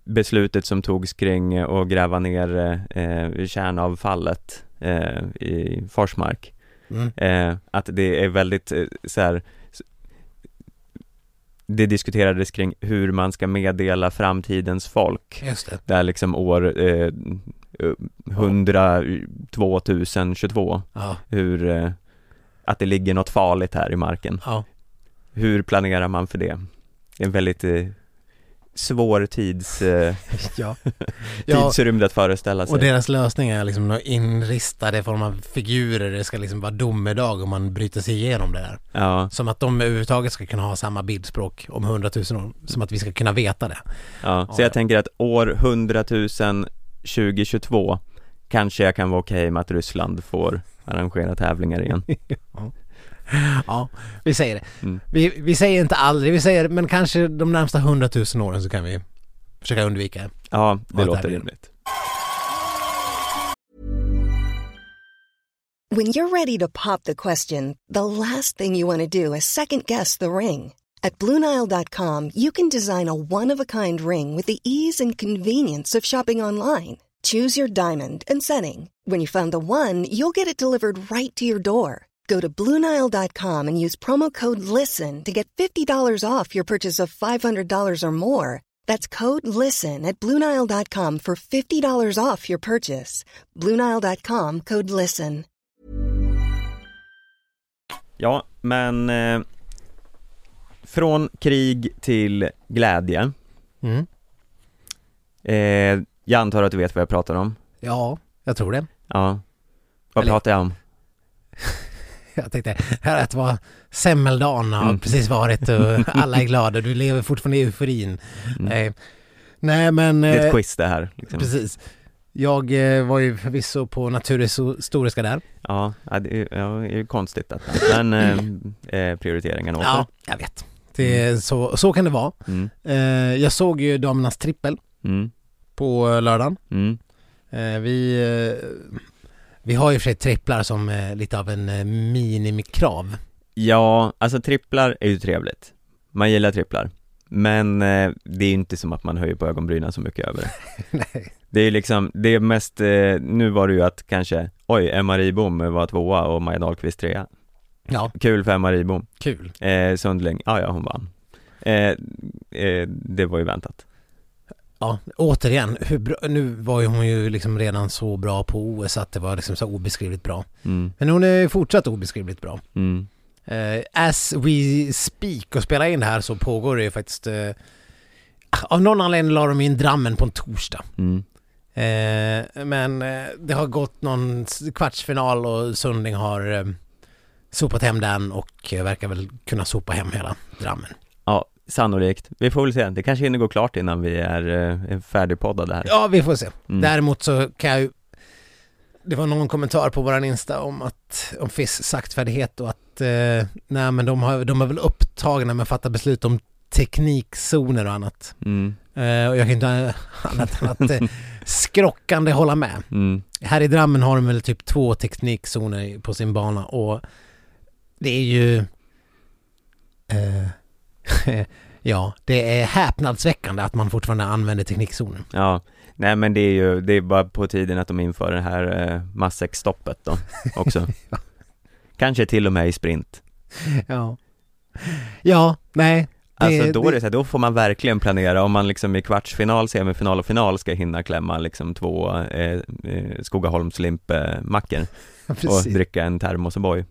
beslutet som togs kring att gräva ner kärnavfallet i Forsmark. Mm. Eh, att det är väldigt eh, så här, det diskuterades kring hur man ska meddela framtidens folk. Just det. Det är liksom år eh, 100, 2022, Ja, hur, eh, att det ligger något farligt här i marken. ja. Hur planerar man för det? Det är en väldigt eh, svår tids, eh, <laughs> <laughs> ja. tidsrymd att föreställa sig. Och deras lösning är liksom inristade form av figurer. Det ska liksom vara domedag om man bryter sig igenom det där. Ja, Som att de överhuvudtaget ska kunna ha samma bildspråk om hundratusen år. Som att vi ska kunna veta det. ja. Så Ja. jag tänker att år 100 000 2022 kanske jag kan vara okej med att Ryssland får arrangera tävlingar igen. <laughs> Ja, <laughs> vi säger det. Mm. Vi, vi säger inte aldrig, vi säger men kanske de närmsta hundratusen åren så kan vi försöka undvika det. Ja, det Ja, låter rimligt. When you're ready to pop the question, the last thing you want to do is second guess the ring. At Bluenile.com, you can design a one of a kind ring with the ease and convenience of shopping online. Choose your diamond and setting. When you find the one, you'll get it delivered right to your door. Go to Bluenile.com and use promo code LISTEN to get $50 off your purchase of $500 or more. That's code LISTEN at Bluenile.com for $50 off your purchase. Bluenile.com code LISTEN. Ja, men eh, från krig till glädje. Mm. Eh, jag antar att du vet vad jag pratar om? Ja, jag tror det. Ja. Vad Eller- pratar jag om? <laughs> Jag tänkte, här att vara semmeldagen har Mm. precis varit och <laughs> alla är glada. Du lever fortfarande i euforin. Mm. Nej, nej men... Det är eh, ett quiz det här. Liksom. Precis. Jag eh, var ju förvisso på Naturhistoriska där. Ja, det är, ja, det är ju konstigt detta. Men eh, <clears throat> eh, prioriteringen åter. Ja, jag vet. Det, så, så kan det vara. Mm, Eh, jag såg ju damernas trippel mm, på lördagen. mm. Eh, vi, eh, vi har ju för sig tripplar som eh, lite av en eh, minimikrav. Ja, alltså tripplar är ju trevligt. Man gillar tripplar. Men eh, det är ju inte som att man höjer på ögonbrynen så mycket över det. <laughs> Nej. Det är liksom, det är mest, eh, nu var det ju att kanske, oj, Emma Ribom var tvåa och Maja Dahlqvist trea. Ja, Kul för Emma Ribom. kul. Eh, Sundling, ja ja hon vann. Eh, det var ju väntat. Ja, återigen, bra, nu var ju hon ju liksom redan så bra på OS att det var liksom så obeskrivligt bra. Mm, Men hon är fortsatt obeskrivligt bra. mm, Eh, as we speak och spelar in det här så pågår det ju faktiskt eh, Av någon anledning la de in Drammen på en torsdag. mm. Eh, men det har gått någon kvartsfinal och Sundling har sopat hem den och verkar väl kunna sopa hem hela Drammen. Ja, sannolikt. Vi får väl se. Det kanske hinner gå klart innan vi är eh, färdigpoddade här. Ja, vi får se. Mm. Däremot så kan jag ju det var någon kommentar på våran Insta om att, om FIS saktfärdighet och att, eh, nej men de har, de är väl upptagna med att fatta beslut om teknikzoner och annat. Mm. Eh, och jag kan inte <laughs> annat än att eh, skrockande hålla med. Mm. Här i Drammen har de väl typ två teknikzoner på sin bana och det är ju... Eh, <laughs> ja, det är häpnadsväckande att man fortfarande använder teknikzonen. Ja, nej men det är ju, det är bara på tiden att de inför det här eh, matsäcksstoppet då <laughs> också. Kanske till och med i sprint. <laughs> Ja. Ja, nej. Det, Alltså då är det det, så här, då får man verkligen planera om man liksom i kvartsfinal, semifinal och final ska hinna klämma liksom två eh, eh, Skogaholmslimpmackor och precis. dricka en termos O'boy.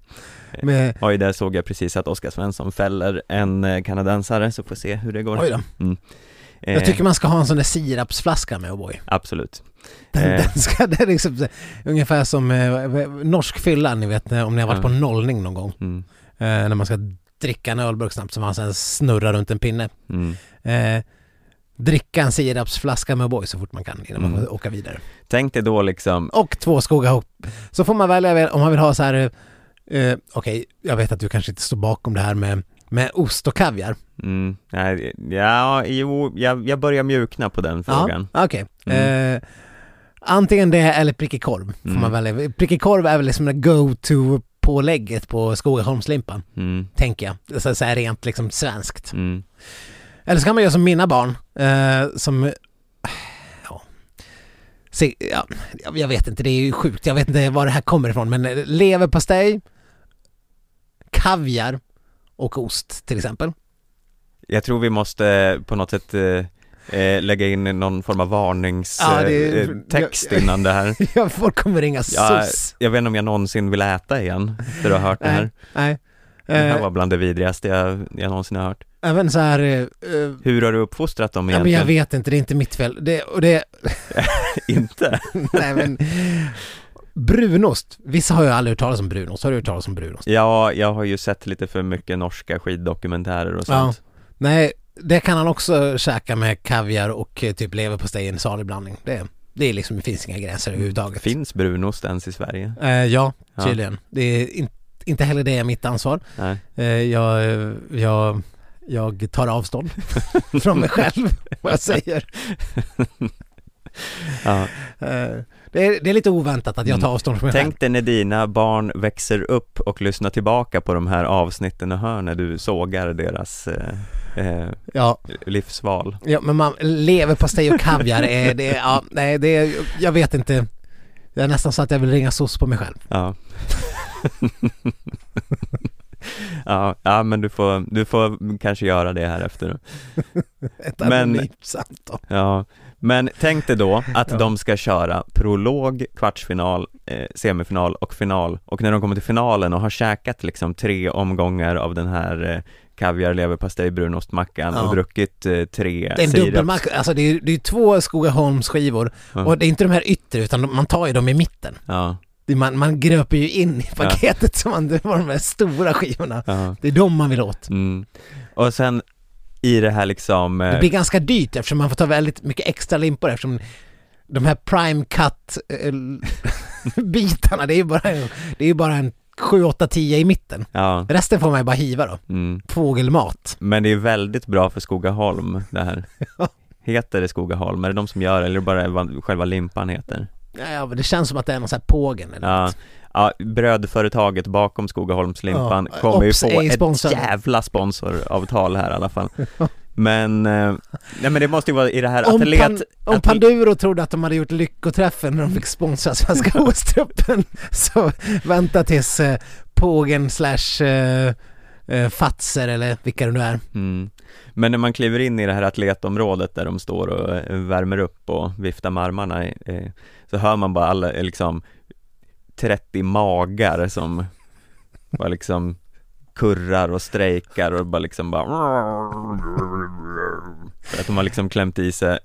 Med, <laughs> Oj, där såg jag precis att Oskar Svensson fäller en eh, kanadensare, så får se hur det går. oj då. Eh, Jag tycker man ska ha en sån där sirapsflaska med O'boy. Absolut. Den, Eh. den ska, <laughs> det är liksom ungefär som eh, norsk fylla, ni vet om ni har varit Ja. på nollning någon gång. Mm. Eh, när man ska dricka en ölburk snabbt som man sen snurrar runt en pinne. Mm. Eh, dricka en sirapsflaska med O'boy så fort man kan innan man Mm. åka vidare. Tänk dig då liksom, Och två Skogahopp. Så får man välja om man vill ha så här, eh, okej, jag vet att du kanske inte står bakom det här med, med ost och kaviar. mm, nej, ja, jo, jag, jag börjar mjukna på den frågan. Ja, okej. Mm. Eh, antingen det eller prickig korv får Mm. man välja. Prickig korv är väl liksom det go-to pålägget på Skogaholmslimpan, Mm, tänker jag. Så, så här rent liksom svenskt. mm, Eller så kan man göra som mina barn, eh, som... Ja. Jag vet inte, det är ju sjukt. Jag vet inte var det här kommer ifrån, men leverpastej, kaviar och ost till exempel. Jag tror vi måste på något sätt eh, eh, lägga in någon form av varningstext Ja, eh, <laughs> innan det här. Ja, folk kommer ringa Ja, sus. Jag vet inte om jag någonsin vill äta igen, efter att ha hört det här. Nej. Det här Eh, var bland det vidrigaste jag, jag någonsin har hört. även så här... eh, eh, Hur har du uppfostrat dem ja, men egentligen? jag vet inte, det är inte mitt fel. Det, och det... <laughs> Inte? <laughs> nej men... Brunost. Vissa har ju aldrig hört talas om brunost. Har du hört talas om brunost? Ja, jag har ju sett lite för mycket norska skiddokumentärer och sånt. Nej, det kan han också käka med kaviar och eh, typ leverpastej i en salig blandning. Det, det är liksom, det finns inga gränser överhuvudtaget. Finns brunost ens i Sverige? Eh, ja, Ja. tydligen. Det är in, inte heller det är mitt ansvar. Nej. Eh, jag, jag, jag tar avstånd <laughs> från mig själv, vad jag säger. <laughs> Ja. Eh, det, är, det är lite oväntat att jag tar Mm. avstånd från mig. Tänk dig när dina barn växer upp och lyssnar tillbaka på de här avsnitten och hör när du sågar deras eh, eh, Ja, livsval. ja, men man, leverpastej och kaviar är, det, ja, nej, det är, jag vet inte. Det är nästan så att jag vill ringa SOS på mig själv. Ja. <laughs> ja, ja, men du får, du får kanske göra det här efter. <laughs> Ett Men- anonymt samtal. Ja, men tänk dig då att <laughs> Ja. de ska köra prolog, kvartsfinal, eh, semifinal och final och när de kommer till finalen och har käkat liksom tre omgångar av den här eh, kaviar, leverpastej, brunostmackan Ja. och druckit eh, tre Det är en dubbelmacka, alltså det är, det är två Skogaholmsskivor Ja. och det är inte de här yttre utan de, man tar ju dem i mitten. Ja, Man, man gröper ju in i paketet så man, det var de här stora skivorna. ja. Det är de man vill åt. Mm. Och sen i det här liksom eh, Det blir ganska dyrt eftersom man får ta väldigt mycket extra limpor eftersom de här prime cut eh, <laughs> bitarna, det är ju bara, det är ju bara en 7, 8, 10 i mitten. Ja, Resten får man ju bara hiva då. mm. Fågelmat. men det är väldigt bra för Skogaholm det här <laughs> Heter det Skogaholm? Är det de som gör det eller bara vad själva limpan heter? Ja, det känns som att det är någon sån här pågen eller Ja, något. ja brödföretaget bakom Skogaholmslimpan Ja, kommer ju få ett jävla sponsoravtal här i alla fall <laughs> Men, eh, nej men det måste ju vara i det här Om, atlet... pan, om atlet- Panduro trodde att de hade gjort lyckoträffen när de fick sponsra Svenska <laughs> OS-truppen så vänta tills eh, Pågen slash eh, eh, Fatser eller vilka det nu är. Mm. Men när man kliver in i det här atletområdet där de står och eh, värmer upp och viftar med armarna Så hör man bara alla, eh, liksom 30 magar som bara liksom kurrar och strejkar och bara liksom bara För att de har liksom klämt i sig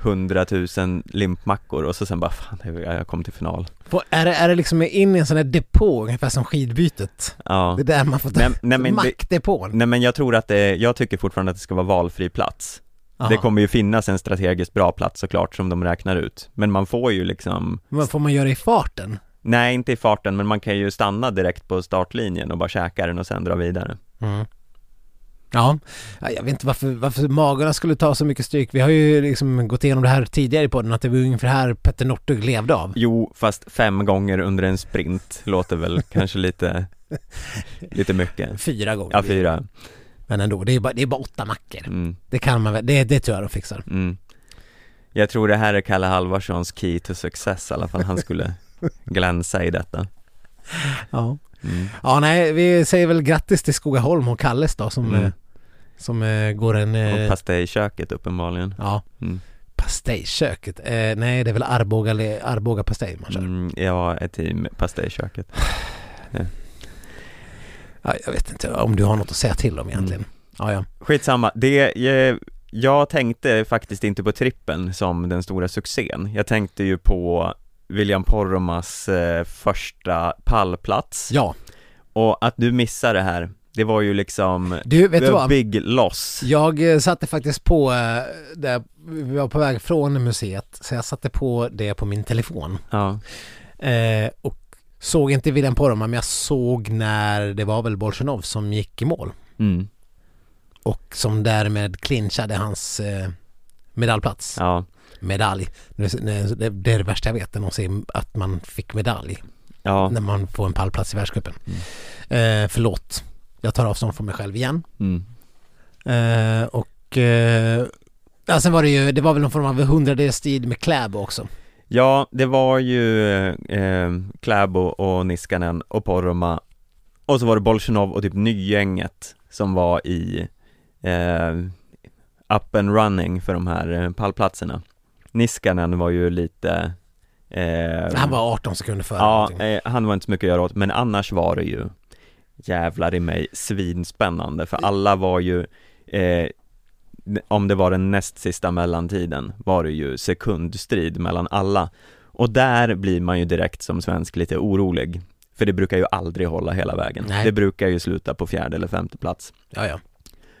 hundratusen limpmackor och så sen bara fan jag kom till final På, är, det, är det liksom in i en sån här depå ungefär som skidbytet? Ja Det är där man får ta Nej, nej, men mackdepån. Nej men jag tror att det, jag tycker fortfarande att det ska vara valfri plats Aha. Det kommer ju finnas en strategiskt bra plats såklart som de räknar ut Men man får ju liksom Men får man göra i farten? Nej inte i farten men man kan ju stanna direkt på startlinjen och bara käka den och sen dra vidare Mm. Ja, Ja, jag vet inte varför, varför magarna skulle ta så mycket stryk. Vi har ju liksom gått igenom det här tidigare i podden, att det var ungefär här Petter Northug levde av. Jo, fast fem gånger under en sprint låter väl <laughs> kanske lite Lite mycket Fyra gånger. Ja, fyra Men ändå, det är bara, det är bara åtta mackor. mm, Det kan man väl, det, det tror jag de fixar. mm. Jag tror det här är Kalle Halvarssons key to success i alla fall, han skulle <laughs> glänsa i detta Ja. Mm. Ja, nej, vi säger väl grattis till Skogaholm och Kalles då som, Mm. eh, som eh, går en... Och Eh, pastejköket uppenbarligen ja, mm. pastejköket. Eh, nej, det är väl Arboga, Arboga pastej man kör. Mm, jag är team pastejköket <sighs> Ja, jag vet inte om du har något att säga till om egentligen. Mm. Ja, ja. Skitsamma, det, jag, jag tänkte faktiskt inte på trippen som den stora succén Jag tänkte ju på William Poromas eh, första pallplats Ja, Och att du missar det här, det var ju liksom du vet du vad? big loss Jag eh, satte faktiskt på, eh, där, vi var på väg från museet, så jag satte på det på min telefon. Ja, Eh, och såg inte William Poromaa, men jag såg när det var väl Bolsjunov som gick i mål. mm, Och som därmed clinchade hans eh, medaljplats. ja, Medalj. Det, är det värsta jag vet, när någon säger att man fick medalj. ja, När man får en pallplats i världscupen. Mm. Eh, förlåt, jag tar avstånd från mig själv igen. mm, Eh, och eh, ja, sen var det ju, det var väl någon form av hundradels tid med Kläbo också. ja det var ju eh, Kläbo och Niskanen och Poroma Och så var det Bolsjunov och typ Nygänget som var i eh, up and running för de här eh, pallplatserna Niskanen var ju lite eh, Han var 18 sekunder före. Ja, eh, han var inte så mycket att göra åt, men annars var det ju jävlar i mig svinspännande för alla var ju eh, om det var den näst sista mellantiden var det ju sekundstrid mellan alla och där blir man ju direkt som svensk lite orolig för det brukar ju aldrig hålla hela vägen. Nej. Det brukar ju sluta på fjärde eller femte plats. ja, ja.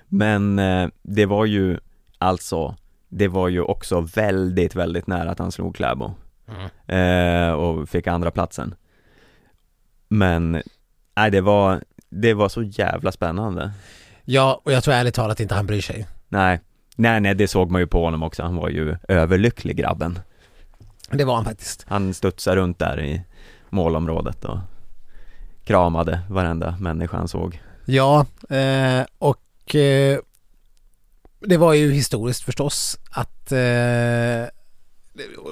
Men eh, det var ju alltså, det var ju också väldigt, väldigt nära att han slog Kläbo. Mm. eh, och fick andra platsen. Men, nej det var, det var så jävla spännande. Ja, och jag tror ärligt talat inte han bryr sig. Nej, nej nej det såg man ju på honom också, han var ju överlycklig grabben. Det var han faktiskt. Han studsade runt där i målområdet och kramade varenda människa han såg. Ja, eh, och eh, det var ju historiskt förstås att eh,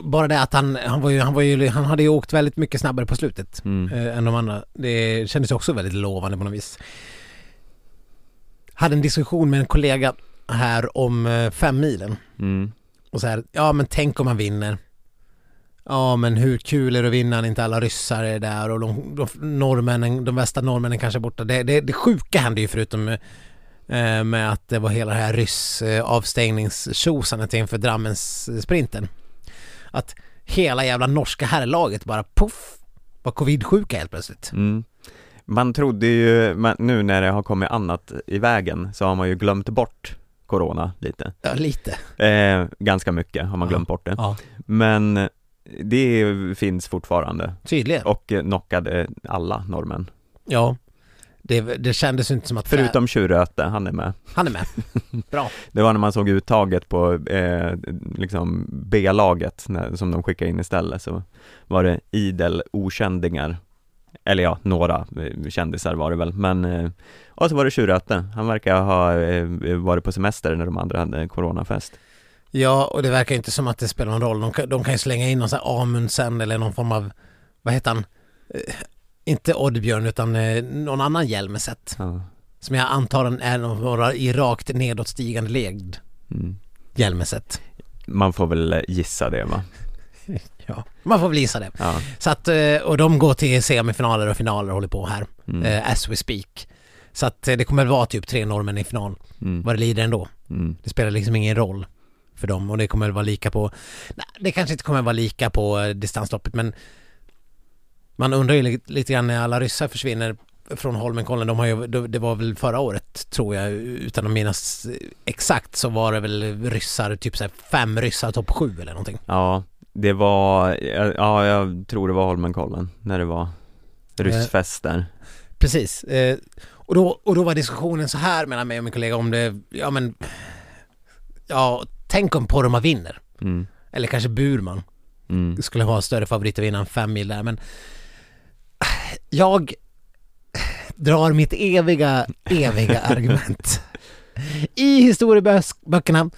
bara det att han, han var ju, han var ju, han hade ju åkt väldigt mycket snabbare på slutet mm. eh, än de andra. Det kändes också väldigt lovande på något vis. Hade en diskussion med en kollega här om eh, fem milen Mm. och så här, ja men tänk om man vinner. Ja men hur kul är det att vinna när inte alla ryssar är där och de, de norrmännen, de värsta norrmännen kanske är borta. Det, det, det sjuka hände ju förutom eh, med att det var hela det här ryss eh, avstängningstjosandet inför Drammens eh, sprinten. Att hela jävla norska herrlaget bara poff var covid-sjuka helt plötsligt. Mm. Man trodde ju, man, nu när det har kommit annat i vägen så har man ju glömt bort Corona lite Ja, lite. eh, Ganska mycket har man Ja. glömt bort det Ja, Men det finns fortfarande tydligen. och knockade alla norrmän Ja. Det, det kändes inte som att... Förutom Tjuröte, han är med Han är med. <laughs> Bra. Det var när man såg uttaget på eh, liksom B-laget som de skickade in istället så var det idel okändingar Eller ja, några eh, kändisar var det väl men eh, Och så var det Tjuröte, han verkar ha eh, varit på semester när de andra hade coronafest Ja, och det verkar inte som att det spelar någon roll. De kan, de kan ju slänga in någon sån här Amundsen eller någon form av, vad heter han? Eh, inte Oddbjörn utan eh, någon annan Hjelmeset. ja. Som jag antar är någon i rakt nedåtstigande led. mm. Hjelmeset. Man får väl gissa det va? <laughs> Ja, man får väl gissa det. Ja, Så att, eh, och de går till semifinaler och finaler och håller på här. mm. Eh, as we speak. Så att eh, det kommer vara typ tre norrmän i final. Mm. Vad det lider ändå. Mm. Det spelar liksom ingen roll för dem och det kommer vara lika på, nej, det kanske inte kommer vara lika på eh, distansloppet men man undrar ju li- lite grann när alla ryssar försvinner från Holmenkollen, de har ju, det var väl förra året tror jag, utan att minnas exakt så var det väl ryssar, typ så här fem ryssar topp sju eller någonting. Ja, det var, ja jag tror det var Holmenkollen när det var ryssfest där. Precis. Eh, och, då, och då var diskussionen så här mellan mig och min kollega om det, ja men, ja, tänk om Poromaa vinner. Mm. Eller kanske Burman Mm. skulle vara större favorit att vinna en fem mil där, men jag drar mitt eviga, eviga <laughs> argument. I historieböckerna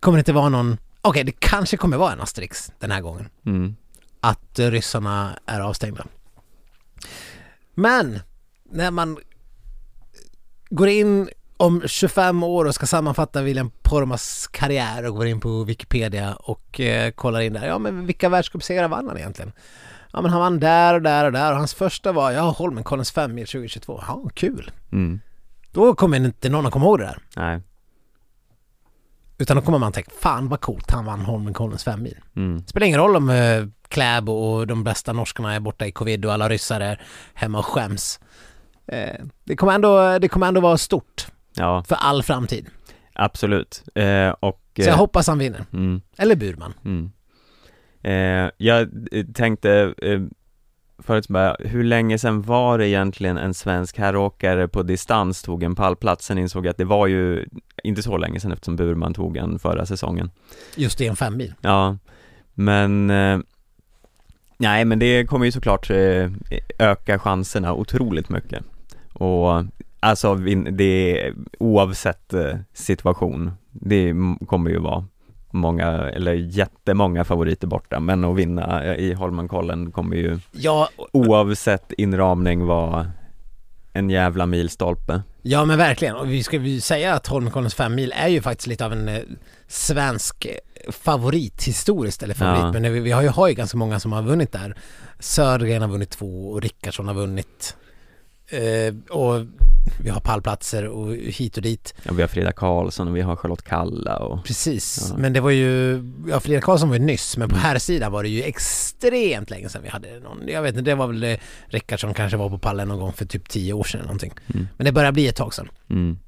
kommer det inte vara någon, okej det kanske kommer vara en Asterix den här gången, Mm. att ryssarna är avstängda. Men när man går in om 25 år och ska sammanfatta William Poromas karriär och går in på Wikipedia och eh, kollar in där, ja men vilka världscupsegrar vann han egentligen? Ja men han vann där och där och där och hans första var, ja Holmenkollens 5 mil 2022, ja kul. Mm. Då kommer inte någon att komma ihåg det där. Nej. Utan då kommer man tänka, fan vad coolt han vann Holmenkollens 5 mil. Mm. Spelar ingen roll om eh, Kläbo och de bästa norskarna är borta i covid och alla ryssar är hemma och skäms. Eh, det, kommer ändå, det kommer ändå vara stort Ja, för all framtid. absolut. Eh, och... Så jag hoppas han vinner. mm. Eller Burman. Mm. Eh, jag eh, tänkte eh, förut bara, hur länge sedan var det egentligen en svensk herråkare på distans tog en pallplats? Sen insåg jag att det var ju inte så länge sedan eftersom Burman tog en förra säsongen. Just i en fem mil. Ja, men eh, Nej men det kommer ju såklart eh, öka chanserna otroligt mycket och alltså det är oavsett eh, situation Det kommer ju vara många, eller jättemånga favoriter borta men att vinna eh, i Holmenkollen kommer ju Ja, oavsett inramning vara en jävla milstolpe ja men verkligen. Och vi ska ju säga att Holmenkollens fem mil är ju faktiskt lite av en eh, svensk eh, favorit historiskt, eller favorit. Ja. Men det, vi har ju, har ju ganska många som har vunnit där. Södergren har vunnit två och Rickardsson har vunnit. Eh, och vi har pallplatser och hit och dit. ja, Vi har Frida Karlsson och vi har Charlotte Kalla och Precis, Ja. men det var ju, ja Frida Karlsson var ju nyss, men på Mm. här sidan var det ju extremt länge sedan vi hade någon, jag vet inte, det var väl det Rickardsson kanske var på pallen någon gång för typ tio år sedan eller någonting. mm. Men det börjar bli ett tag sedan. Mm.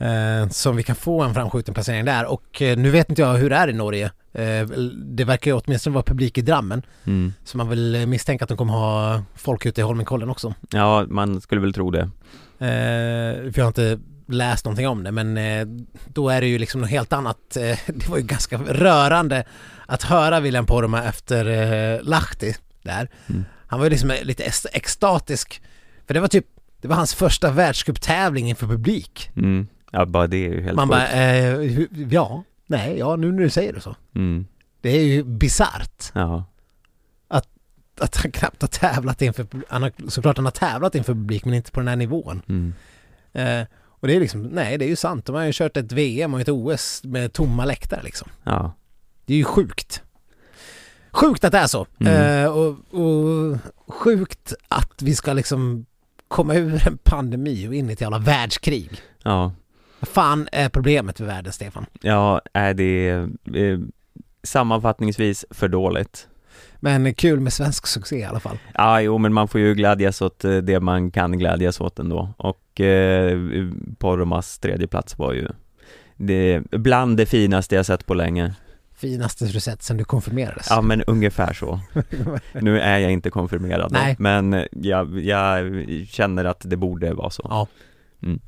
Eh, så om vi kan få en framskjuten placering där och eh, nu vet inte jag hur det är i Norge. Eh, det verkar ju åtminstone vara publik i Drammen, Mm. så man vill eh, misstänka att de kommer ha folk ute i Holmenkollen också. Ja, man skulle väl tro det för jag har inte läst någonting om det men eh, då är det ju liksom något helt annat. Eh, <laughs> det var ju ganska rörande att höra William Poromaa efter eh, Lahti där. Mm. Han var ju liksom lite ex- extatisk. För det var typ, det var hans första världscuptävling inför publik. mm. Ja, bara det är ju helt Man bara, eh, ja, nej, ja nu när du säger det så. mm. Det är ju bisarrt Ja, att han knappt har tävlat inför, han har, såklart han har tävlat inför publik men inte på den här nivån. mm. Eh, och det är liksom, nej det är ju sant. De har ju kört ett VM och ett OS med tomma läktare liksom. ja, Det är ju sjukt. Sjukt att det är så. Mm. Eh, och, och sjukt att vi ska liksom komma ur en pandemi och in i ett jävla världskrig. ja, Vad fan är problemet med världen, Stefan? ja, är det eh, sammanfattningsvis för dåligt? Men kul med svensk succé i alla fall. Ja, jo, men man får ju glädjas åt eh, det man kan glädjas åt ändå och eh, Poromas tredje plats var ju det, bland det finaste jag sett på länge. Finaste du sett sen du konfirmerades. Ja, men ungefär så. <laughs> Nu är jag inte konfirmerad Nej. men jag, jag känner att det borde vara så. Ja. Mm.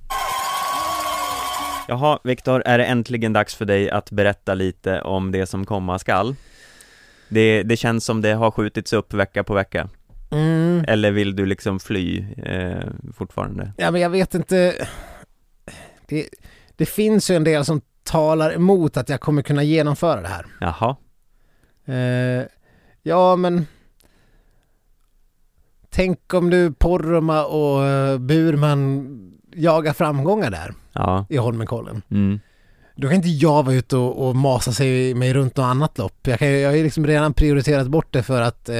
Jaha, Viktor, är det äntligen dags för dig att berätta lite om det som komma skall? Det, det känns som det har skjutits upp vecka på vecka. Mm. Eller vill du liksom fly eh, fortfarande? Ja men jag vet inte. Det, det finns ju en del som talar emot att jag kommer kunna genomföra det här. Jaha, Eh, ja men Tänk om du Poromaa och eh, Burman jagar framgångar där ja, i Holmenkollen. mm, Då kan inte jag vara ute och, och masa sig mig runt något annat lopp. Jag, kan, jag har ju liksom redan prioriterat bort det för att eh,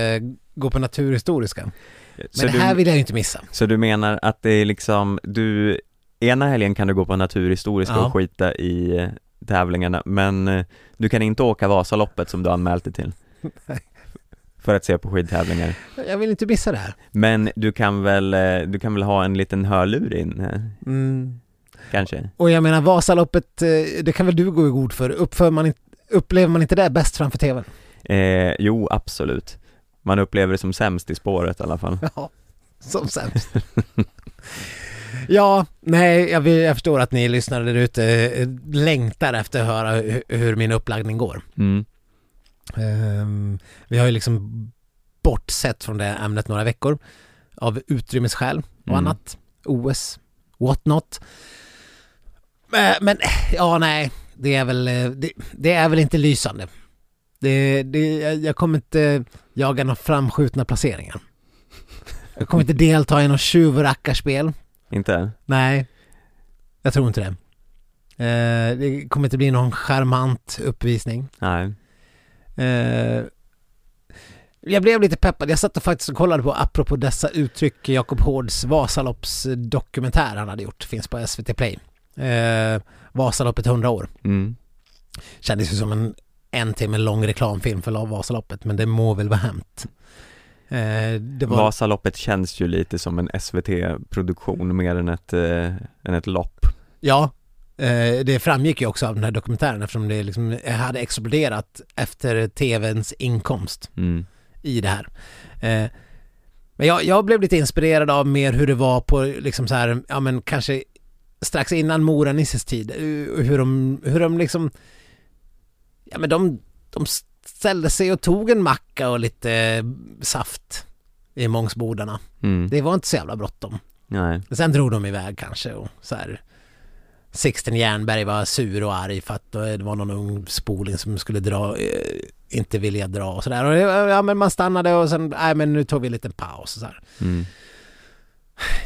gå på naturhistoriska. Men så, det här du, vill jag ju inte missa. så du menar att det är liksom, du, ena helgen kan du gå på naturhistoriska Ja. och skita i tävlingarna, men eh, du kan inte åka Vasaloppet som du anmält dig till? <laughs> för att se på skidtävlingar. Jag vill inte missa det här. Men du kan väl, eh, du kan väl ha en liten hörlur in, eh, Mm. Kanske? Och jag menar Vasaloppet, eh, det kan väl du gå i god för. Uppför man upplever man inte det bäst framför tvn? Eh, jo, absolut. Man upplever det som sämst i spåret i alla fall. <laughs> Ja, som sämst. <laughs> ja, nej, jag, jag förstår att ni lyssnare där ute eh, längtar efter att höra hur, hur min upplaggning går. Mm. Ehm, vi har ju liksom bortsett från det ämnet några veckor av utrymmesskäl och Mm. annat. OS, what not. Eh, Men ja, nej, det är väl, eh, det, det är väl inte lysande. Det, det, jag- kommer inte jaga några framskjutna placeringar. Jag kommer inte delta i något tjuvrackarspel. Inte? Nej, jag tror inte det. Eh, Det kommer inte bli någon charmant uppvisning. Nej. Eh, jag blev lite peppad. Jag satt och faktiskt och kollade på, apropå dessa uttryck, Jakob Hårds Vasaloppsdokumentär han hade gjort. Finns på SVT Play. Eh, Vasaloppet 100 år. Mm. Kändes ju som en en timme lång reklamfilm för Vasaloppet, men det må väl vara hänt. Eh, det var... Vasaloppet känns ju lite som en SVT-produktion mer än ett, eh, än ett lopp. Ja, eh, det framgick ju också av den här dokumentären eftersom det liksom hade exploderat efter TVns inkomst. Mm. i det här. Eh, men jag, jag blev lite inspirerad av mer hur det var på liksom så här, ja men kanske strax innan Mora-Nisses tid. eh, Hur de, hur de liksom, ja men de, de ställde sig och tog en macka och lite eh, saft i Mångsbodarna. Mm. Det var inte så jävla bråttom. Nej. Sen drog de iväg kanske och så här. Sixten Jernberg var sur och arg för att det var någon ung spoling som skulle dra, eh, inte vilja dra och sådär. Ja men man stannade och sen, nej men nu tog vi en liten paus och så här. Mm.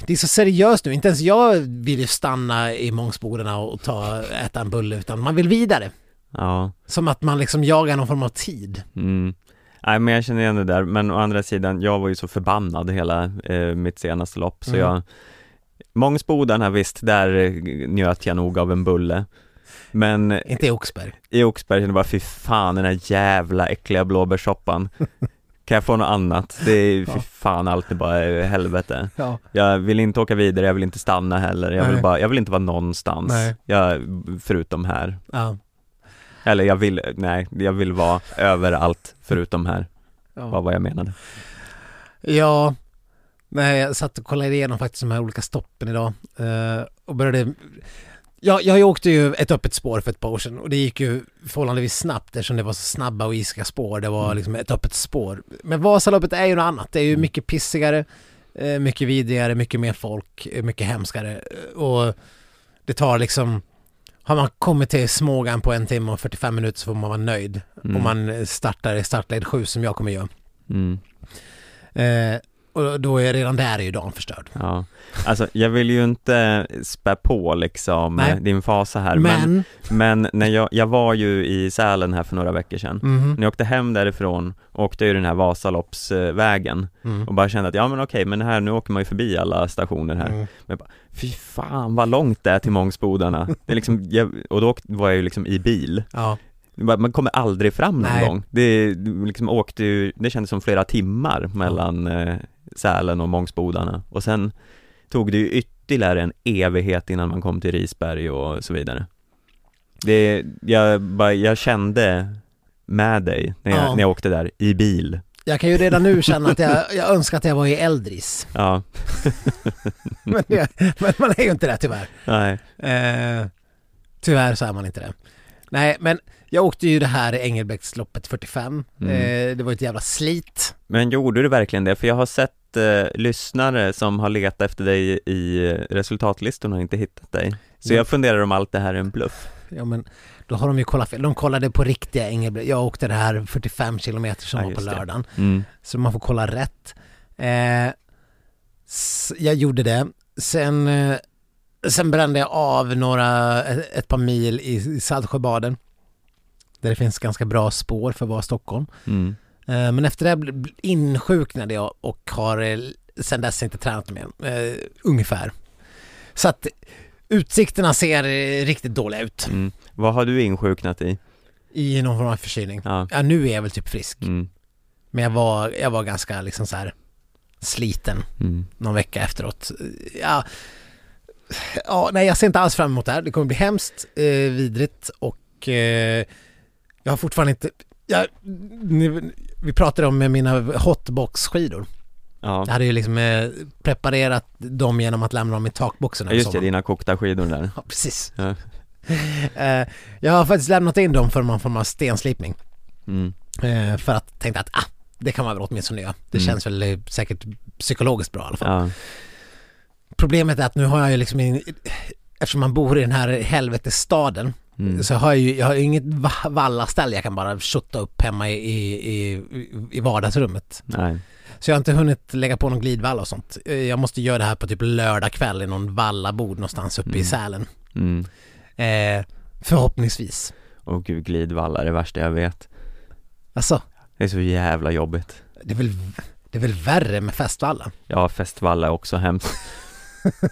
Det är så seriöst nu, inte ens jag vill ju stanna i Mångsbodarna och ta, äta en bulle utan man vill vidare. Ja. Som att man liksom jagar någon form av tid. Mm. Nej men jag känner igen det där, men å andra sidan, jag var ju så förbannad hela eh, mitt senaste lopp så Mm. jag Mångsbodarna visst, där eh, njöt jag nog av en bulle Men Inte i Oxberg. i Oxberg kände jag bara fy fan den här jävla äckliga blåbärssoppan <laughs> Kan jag få något annat? Det är Ja. fan alltid bara eh, helvete Ja. Jag vill inte åka vidare, jag vill inte stanna heller, jag vill bara, jag vill inte vara någonstans Nej. jag, Förutom här Ja. Eller jag vill, nej, jag vill vara överallt förutom här, Ja. var vad jag menade Ja, nej, jag satt och kollade igenom faktiskt de här olika stoppen idag eh, och började Ja, jag åkte ju ett öppet spår för ett par år sedan och det gick ju förhållandevis snabbt eftersom det var så snabba och isiga spår. Det var Mm. liksom ett öppet spår. Men Vasaloppet är ju något annat. Det är ju Mm. mycket pissigare, eh, mycket vidrigare, mycket mer folk, eh, mycket hemskare. Eh, Och det tar liksom... Har man kommit till Smågan på en timme och 45 minuter så får man vara nöjd. Mm. Om man startar i startled 7 som jag kommer göra. mm. Eh, och då är redan där är ju dagen förstörd. Ja, alltså jag vill ju inte spä på liksom Nej. eh, din fasa här men, Men... men när jag, jag var ju i Sälen här för några veckor sedan Mhm. När jag åkte hem därifrån åkte jag ju den här Vasaloppsvägen Mm. och bara kände att ja men okej men här nu åker man ju förbi alla stationer här Mm. Fy fan vad långt det är till Mångsbodarna Det är liksom, jag, och då var jag ju liksom i bil Ja, bara- Man kommer aldrig fram någon Nej. gång Det liksom åkte ju, det kändes som flera timmar mellan eh, Sälen och Mångsbodarna och sen tog det ju ytterligare en evighet innan man kom till Risberg och så vidare Det, jag, bara, jag kände med dig när jag, Ja. när jag åkte där i bil jag kan ju redan nu känna att jag, jag önskar att jag var i Eldris. Ja, <laughs> Men, det, men man är ju inte det tyvärr. nej, Eh, tyvärr så är man inte det. Nej, men jag åkte ju det här Engelbrektsloppet 45. Mm. Eh, det var ett jävla slit. men gjorde du verkligen det? För jag har sett eh, lyssnare som har letat efter dig i eh, resultatlistorna och inte hittat dig Så Ja. jag funderar om allt det här är en bluff Ja, men då har de ju kollat fel. De kollade på riktiga Engelbrekt. Jag åkte det här 45 kilometer som Ja, var på lördagen. mm. Så man får kolla rätt. Eh, jag gjorde det. Sen, eh, sen brände jag av några, ett, ett par mil i, i Saltsjöbaden. Där det finns ganska bra spår för att vara Stockholm. Mm. Eh, men efter det insjuknade jag och har eh, sen dess inte tränat mer. Eh, ungefär. Så att utsikterna ser riktigt dåliga ut Mm. Vad har du insjuknat i? i någon form av förkylning. Ja, Ja, nu är jag väl typ frisk. mm. Men jag var, jag var ganska liksom så här sliten Mm. någon vecka efteråt. Ja, ja, nej jag ser inte alls fram emot det här. Det kommer bli hemskt, eh, vidrigt och eh, jag har fortfarande inte... Jag, vi pratade om mina hotbox-skidor. Ja, Jag hade ju liksom eh, preparerat dem genom att lämna dem i takboxen Ja, just det, dina kokta skidor där Ja, precis. Ja. <laughs> Eh, jag har faktiskt lämnat in dem för någon form av stenslipning. mm. Eh, för att tänkte att ah, det kan man väl åtminstone göra. Det Mm. känns väl eh, säkert psykologiskt bra i alla fall. Ja, Problemet är att nu har jag ju liksom in, eftersom man bor i den här helvetesstaden mm. så har jag ju jag har inget va- vallaställ jag kan bara skjutta upp hemma i, i, i, i vardagsrummet. nej Så jag har inte hunnit lägga på någon glidvalla och sånt. Eh, Jag måste göra det här på typ lördag kväll i någon vallabord någonstans uppe i Mm. Sälen. mm. Eh, förhoppningsvis. Åh gud, glidvalla är det värsta jag vet Alltså, Det är så jävla jobbigt det är väl, det är väl värre med festvalla? Ja, festvalla är också hemskt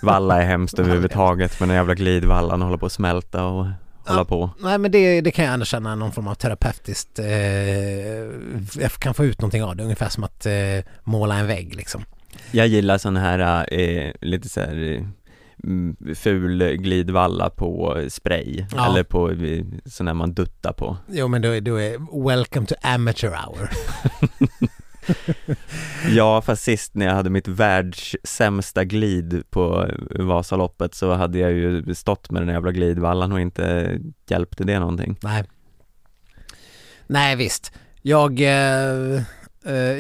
Valla är hemskt överhuvudtaget men den jävla glidvallan håller på att smälta och hålla på Nej men det, det kan jag ändå känna någon form av terapeutiskt, eh, jag kan få ut någonting av det, ungefär som att eh, måla en vägg liksom. Jag gillar sån här, eh, lite så här mm, ful glidvalla på spray Ja. eller på eh, sån där man duttar på Jo men då, är- då är welcome to amateur hour. <laughs> <laughs> Ja, fast sist när jag hade mitt världssämsta glid på Vasaloppet så hade jag ju stått med den jävla glidvallan och inte hjälpte det någonting Nej. Nej visst. Jag, eh, eh,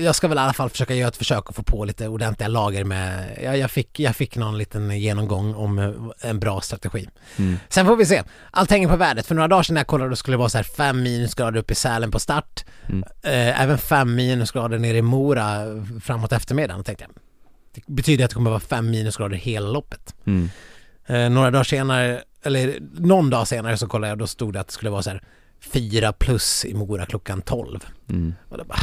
jag ska väl i alla fall försöka göra ett försök att få på lite ordentliga lager med, jag, jag, fick, jag fick någon liten genomgång om eh, en bra strategi. mm. Sen får vi se. Allt hänger på vädret. För några dagar sedan när jag kollade då skulle det vara så här 5 minusgrader uppe i Sälen på start. Mm. Eh, även 5 minusgrader nere i Mora framåt eftermiddagen. Och tänkte jag, det betyder att det kommer vara 5 minusgrader hela loppet. Mm. Eh, några dagar senare, eller någon dag senare så kollade jag då stod det att det skulle vara så här 4 plus i Mora klockan 12. Mm. Och det bara,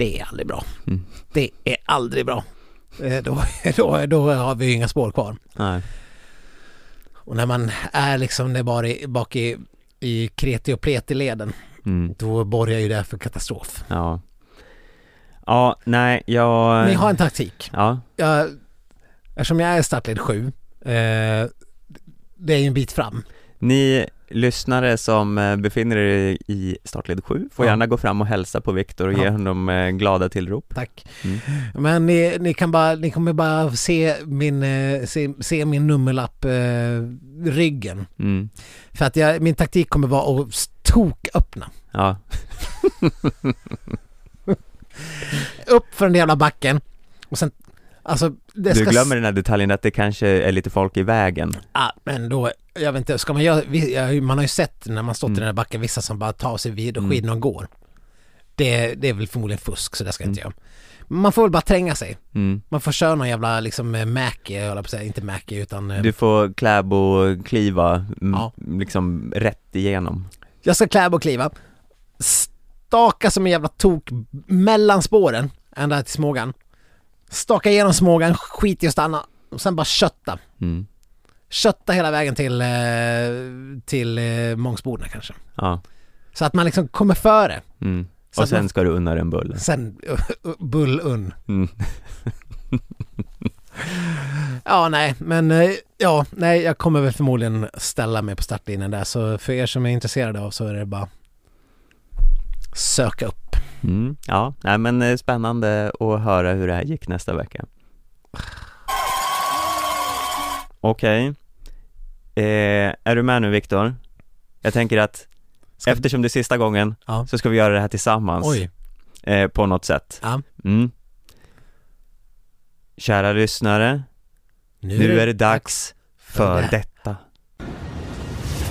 det är aldrig bra. Mm. Det är aldrig bra. Eh, då, <laughs> då, då har vi inga spår kvar. Nej. Och när man är liksom bara i, bak i, i kreti och pleti-leden, Mm. då borgar ju det för katastrof. Ja Ja, nej, jag Men jag har en taktik. Ja, Jag, eftersom jag är startled 7, eh, det är ju en bit fram. Ni lyssnare som eh, befinner er i startled 7 får Ja. gärna gå fram och hälsa på Viktor och ge Ja. honom eh, glada tillrop Tack. Mm. Men ni, ni kan bara, ni kommer bara se min, eh, se, se min nummerlapp, eh, ryggen. mm. För att jag, min taktik kommer vara att toköppna. Ja, <laughs> Upp för den jävla backen och sen, alltså du glömmer den här detaljen att det kanske är lite folk i vägen Ja, men då, jag vet inte, ska man göra, man har ju sett när man stått Mm. i den här backen vissa som bara tar sig vid och Mm. skidorna går. Det, det är väl förmodligen fusk så det ska jag inte Mm. göra. Man får väl bara tränga sig. mm. Man får köra någon jävla liksom eh, jag håller på säga, inte Mackie utan eh, Du får kläbo kliva mm, Ja. liksom rätt igenom Jag ska kläba och kliva. Staka som en jävla tok mellan spåren, ända till Smågan. Staka igenom Smågan, skit i att stanna. Och sen bara kötta. mm. Kötta hela vägen till, eh, till eh, Mångsbodarna kanske. Ja, Så att man liksom kommer före. mm. Och man- sen ska du unna dig en bulle Sen <laughs> uh, bullun. mm. Ja, nej, men eh, ja, nej, jag kommer väl förmodligen ställa mig på startlinjen där. Så för er som är intresserade av så är det bara söka upp. Mm. Ja, nej men eh, spännande att höra hur det här gick nästa vecka Okej eh, Är du med nu Viktor? Jag tänker att Ska- eftersom det är sista gången Ja. så ska vi göra det här tillsammans Oj. eh, på något sätt Ja. mm. Kära lyssnare, nu är det dags för det. detta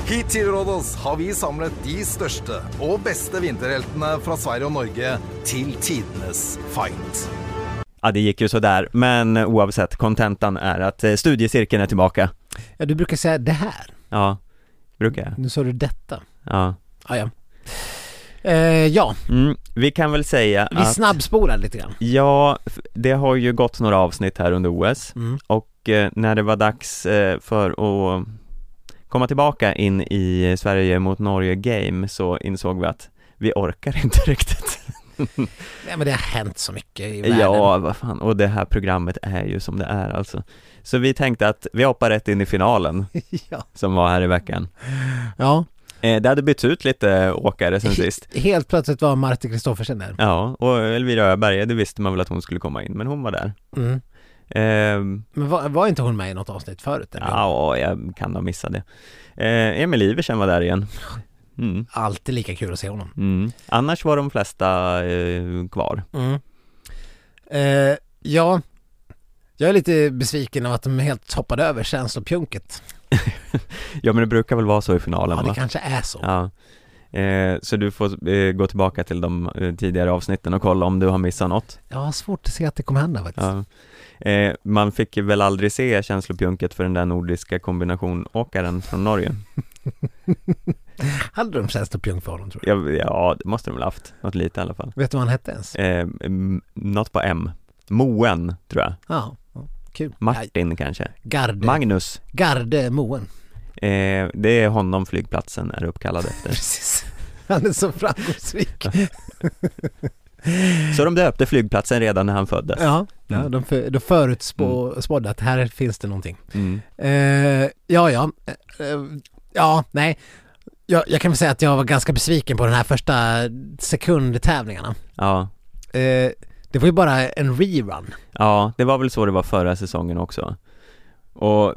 Hit til Rådås har vi samlet de største og beste vinterheltene fra Sverige og Norge til tidenes fight. Ja det gick ju sådär, men oavsett, kontentan är att eh, studiecirkeln är tillbaka Ja, du brukar säga det här. Ja, brukar jag Nu sa du detta. Ja Ah, ja. Eh, ja, mm. Vi kan väl säga vi att snabbspolar lite grann. Ja, det har ju gått några avsnitt här under OS Mm. och eh, när det var dags eh, för att komma tillbaka in i Sverige mot Norge Game så insåg vi att vi orkar <laughs> inte riktigt. <laughs> Nej men det har hänt så mycket i världen. Ja, vad fan, och det här programmet är ju som det är alltså Så vi tänkte att vi hoppar rätt in i finalen <laughs> ja. som var här i veckan ja. eh, Det hade bytts ut lite åkare sen sist Helt plötsligt var Marte Kristoffersen där. Ja, och Elvira Öberg, det visste man väl att hon skulle komma in, men hon var där Mm. eh, Men var, var inte hon med i något avsnitt förut? Eller? Ja, jag kan ha missat det eh, Emil Iversen var där igen mm. Alltid lika kul att se honom. Mm. Annars var de flesta eh, kvar Mm. Eh, ja, jag är lite besviken av att de helt hoppade över känslopjunket. <laughs> Ja men det brukar väl vara så i finalen Ja, det va? kanske är så. Ja eh, Så du får eh, gå tillbaka till de eh, tidigare avsnitten och kolla om du har missat något Jag har svårt att se att det kommer hända faktiskt. Ja eh, Man fick väl aldrig se känslopjunket för den där nordiska kombinationåkaren från Norge <laughs> Hade de känslopjunk för honom tror jag? ja, ja, det måste de väl haft, något lite i alla fall Vet du vad han hette ens? eh, Något på M Moen, tror jag Ja, ja, kul. Ja, Martin kanske Garde, Magnus Garde Moen. eh, Det är honom flygplatsen är uppkallad <laughs> efter Precis. Han är så framgångsrik. <laughs> Så de döpte flygplatsen redan när han föddes Ja, ja Mm. de, för, de förutspådde att här finns det någonting. mm. Eh, ja, ja. Eh, eh, ja, nej. Jag, jag kan väl säga att jag var ganska besviken på den här första sekundtävlingarna. Ja Eh, det var ju bara en rerun. Ja, det var väl så det var förra säsongen också Och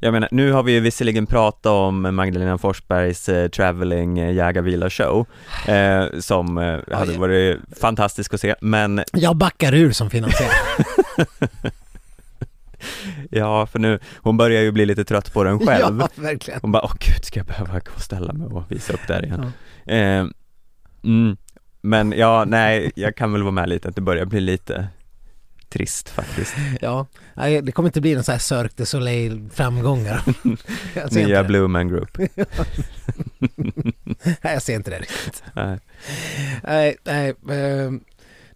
jag menar, nu har vi ju visserligen pratat om Magdalena Forsbergs eh, traveling eh, jägarvila show eh, Som eh, hade ja. varit fantastisk att se, men Jag backar ur som finansiär. <laughs> ja, för nu, hon börjar ju bli lite trött på den <laughs> själv ja, verkligen. Hon bara, åh gud, ska jag behöva gå och ställa mig och visa upp där igen? Eh, mm, men ja, nej, jag kan väl vara med lite att det börjar bli lite trist faktiskt <laughs> Ja, det kommer inte bli någon sån här Cirque du Soleil framgångar. <laughs> Nya. Blue Man Group <laughs> Nej, jag ser inte det riktigt. Nej. Nej, nej, eh,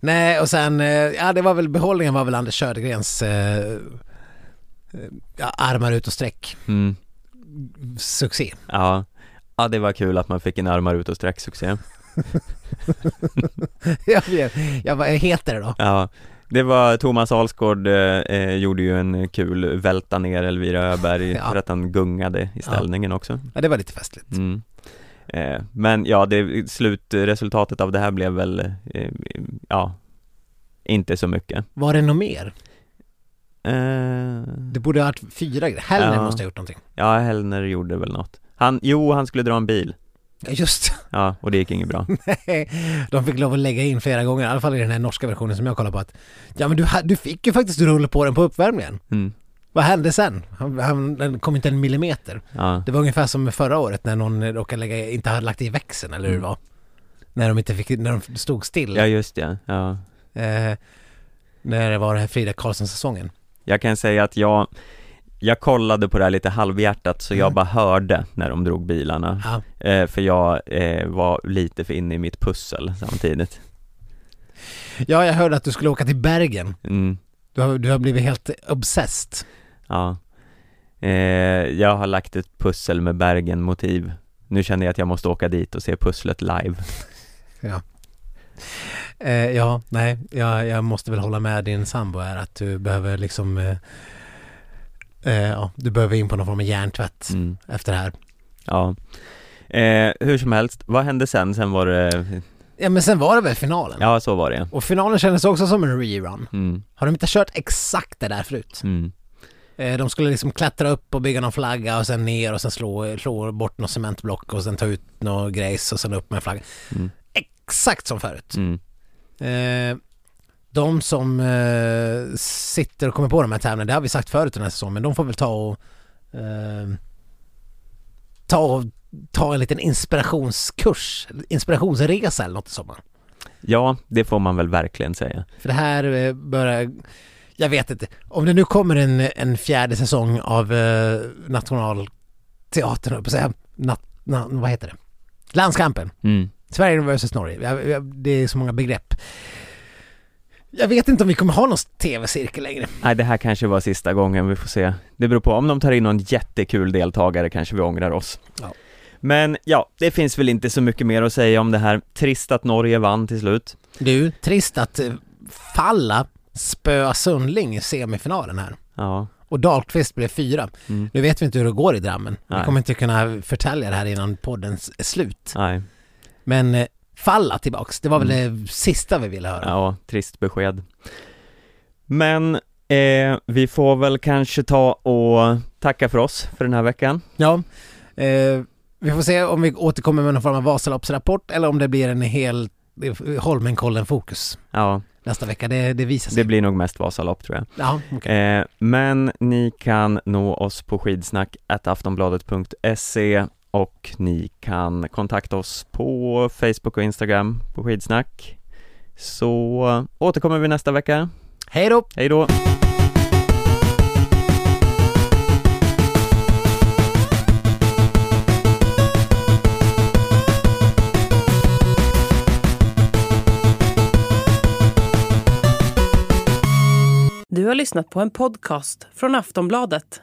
nej och sen, eh, ja det var väl behållningen var väl Anders Södergrens eh, eh, ja, armar ut och sträck mm. succé. Ja, ja det var kul att man fick en armar ut och sträck succé jag, vet, jag vad heter det då? Ja, det var Thomas Alsgaard eh, eh, gjorde ju en kul välta ner Elvira Öberg <laughs> Ja. för att han gungade i ställningen också Ja, det var lite festligt. mm. eh, Men ja, det, slutresultatet av det här blev väl, eh, ja, inte så mycket Var det något mer? eh, Det borde ha varit fyra grejer. Hellner Ja. måste ha gjort någonting. Ja, Hellner gjorde väl något Han, jo, han skulle dra en bil Ja, just <laughs> Ja, och det gick inget bra det. De fick lov att lägga in flera gånger, i alla fall i den här norska versionen som jag kollar på att Ja men du, du fick ju faktiskt rulla på den på uppvärmningen. mm. Vad hände sen? Han, han, den kom inte en millimeter. Ja, Det var ungefär som förra året när någon råkade lägga, inte hade lagt i växeln eller hur det Mm. var. När de inte fick, när de stod still. ja just det, ja Eh, när det var den här Frida Karlsson-säsongen. Jag kan säga att jag Jag kollade på det här lite halvhjärtat så jag Mm. bara hörde när de drog bilarna Ja. eh, För jag eh, var lite för inne i mitt pussel samtidigt ja, jag hörde att du skulle åka till Bergen. mm, Du har, du har blivit helt obsessed. Ja eh, Jag har lagt ett pussel med Bergen-motiv Nu känner jag att jag måste åka dit och se pusslet live <laughs> Ja. Eh, ja, nej, jag, jag måste väl hålla med din sambo här att du behöver liksom eh, ja, du behöver in på någon form av hjärntvätt mm, efter det här. Ja eh, Hur som helst, vad hände sen? Sen var det, Ja men sen var det väl finalen? ja så var det Och finalen kändes också som en rerun. mm, Har de inte kört exakt det där förut? mm, Eh, de skulle liksom klättra upp och bygga någon flagga och sen ner och sen slå, slå bort något cementblock och sen ta ut något grejs och sen upp med en flagga. mm, Exakt som förut. mm, Eh, de som eh, sitter och kommer på de här tävlingarna, det har vi sagt förut den här säsongen, men de får väl ta och eh, ta, och, ta en liten inspirationskurs, inspirationsresa eller något i sommar. Ja, det får man väl verkligen säga För det här eh, börjar, jag vet inte, om det nu kommer en, en fjärde säsong av eh, Nationalteatern, på säga, nat, na, vad heter det? Landskampen. mm. Sverige vs Norge. Det är så många begrepp. Jag vet inte om vi kommer ha någon tv-cirkel längre. Nej, det här kanske var sista gången, vi får se. Det beror på, om de tar in någon jättekul deltagare kanske vi ångrar oss. Ja. Men ja, det finns väl inte så mycket mer att säga om det här. Trist att Norge vann till slut. Du, trist att eh, Falla spöa Sundling i semifinalen här. Ja, Och Dahlqvist blev fyra. mm. Nu vet vi inte hur det går i Drammen. Vi Nej. kommer inte kunna förtälja det här innan poddens slut. nej, Men eh, Falla tillbaks, det var väl det sista vi ville höra. ja, trist besked. Men eh, vi får väl kanske ta och tacka för oss för den här veckan. Ja. Eh, vi får se om vi återkommer med någon form av Vasaloppsrapport eller om det blir en hel Holmenkollen-fokus Ja, nästa vecka. Det, det visar sig. det blir nog mest Vasalopp tror jag. Ja, okej. Eh, men ni kan nå oss på skidsnack aftonbladet.se och ni kan kontakta oss på Facebook och Instagram på skidsnack. Så återkommer vi nästa vecka. Hej då! Hej då! Du har lyssnat på en podcast från Aftonbladet.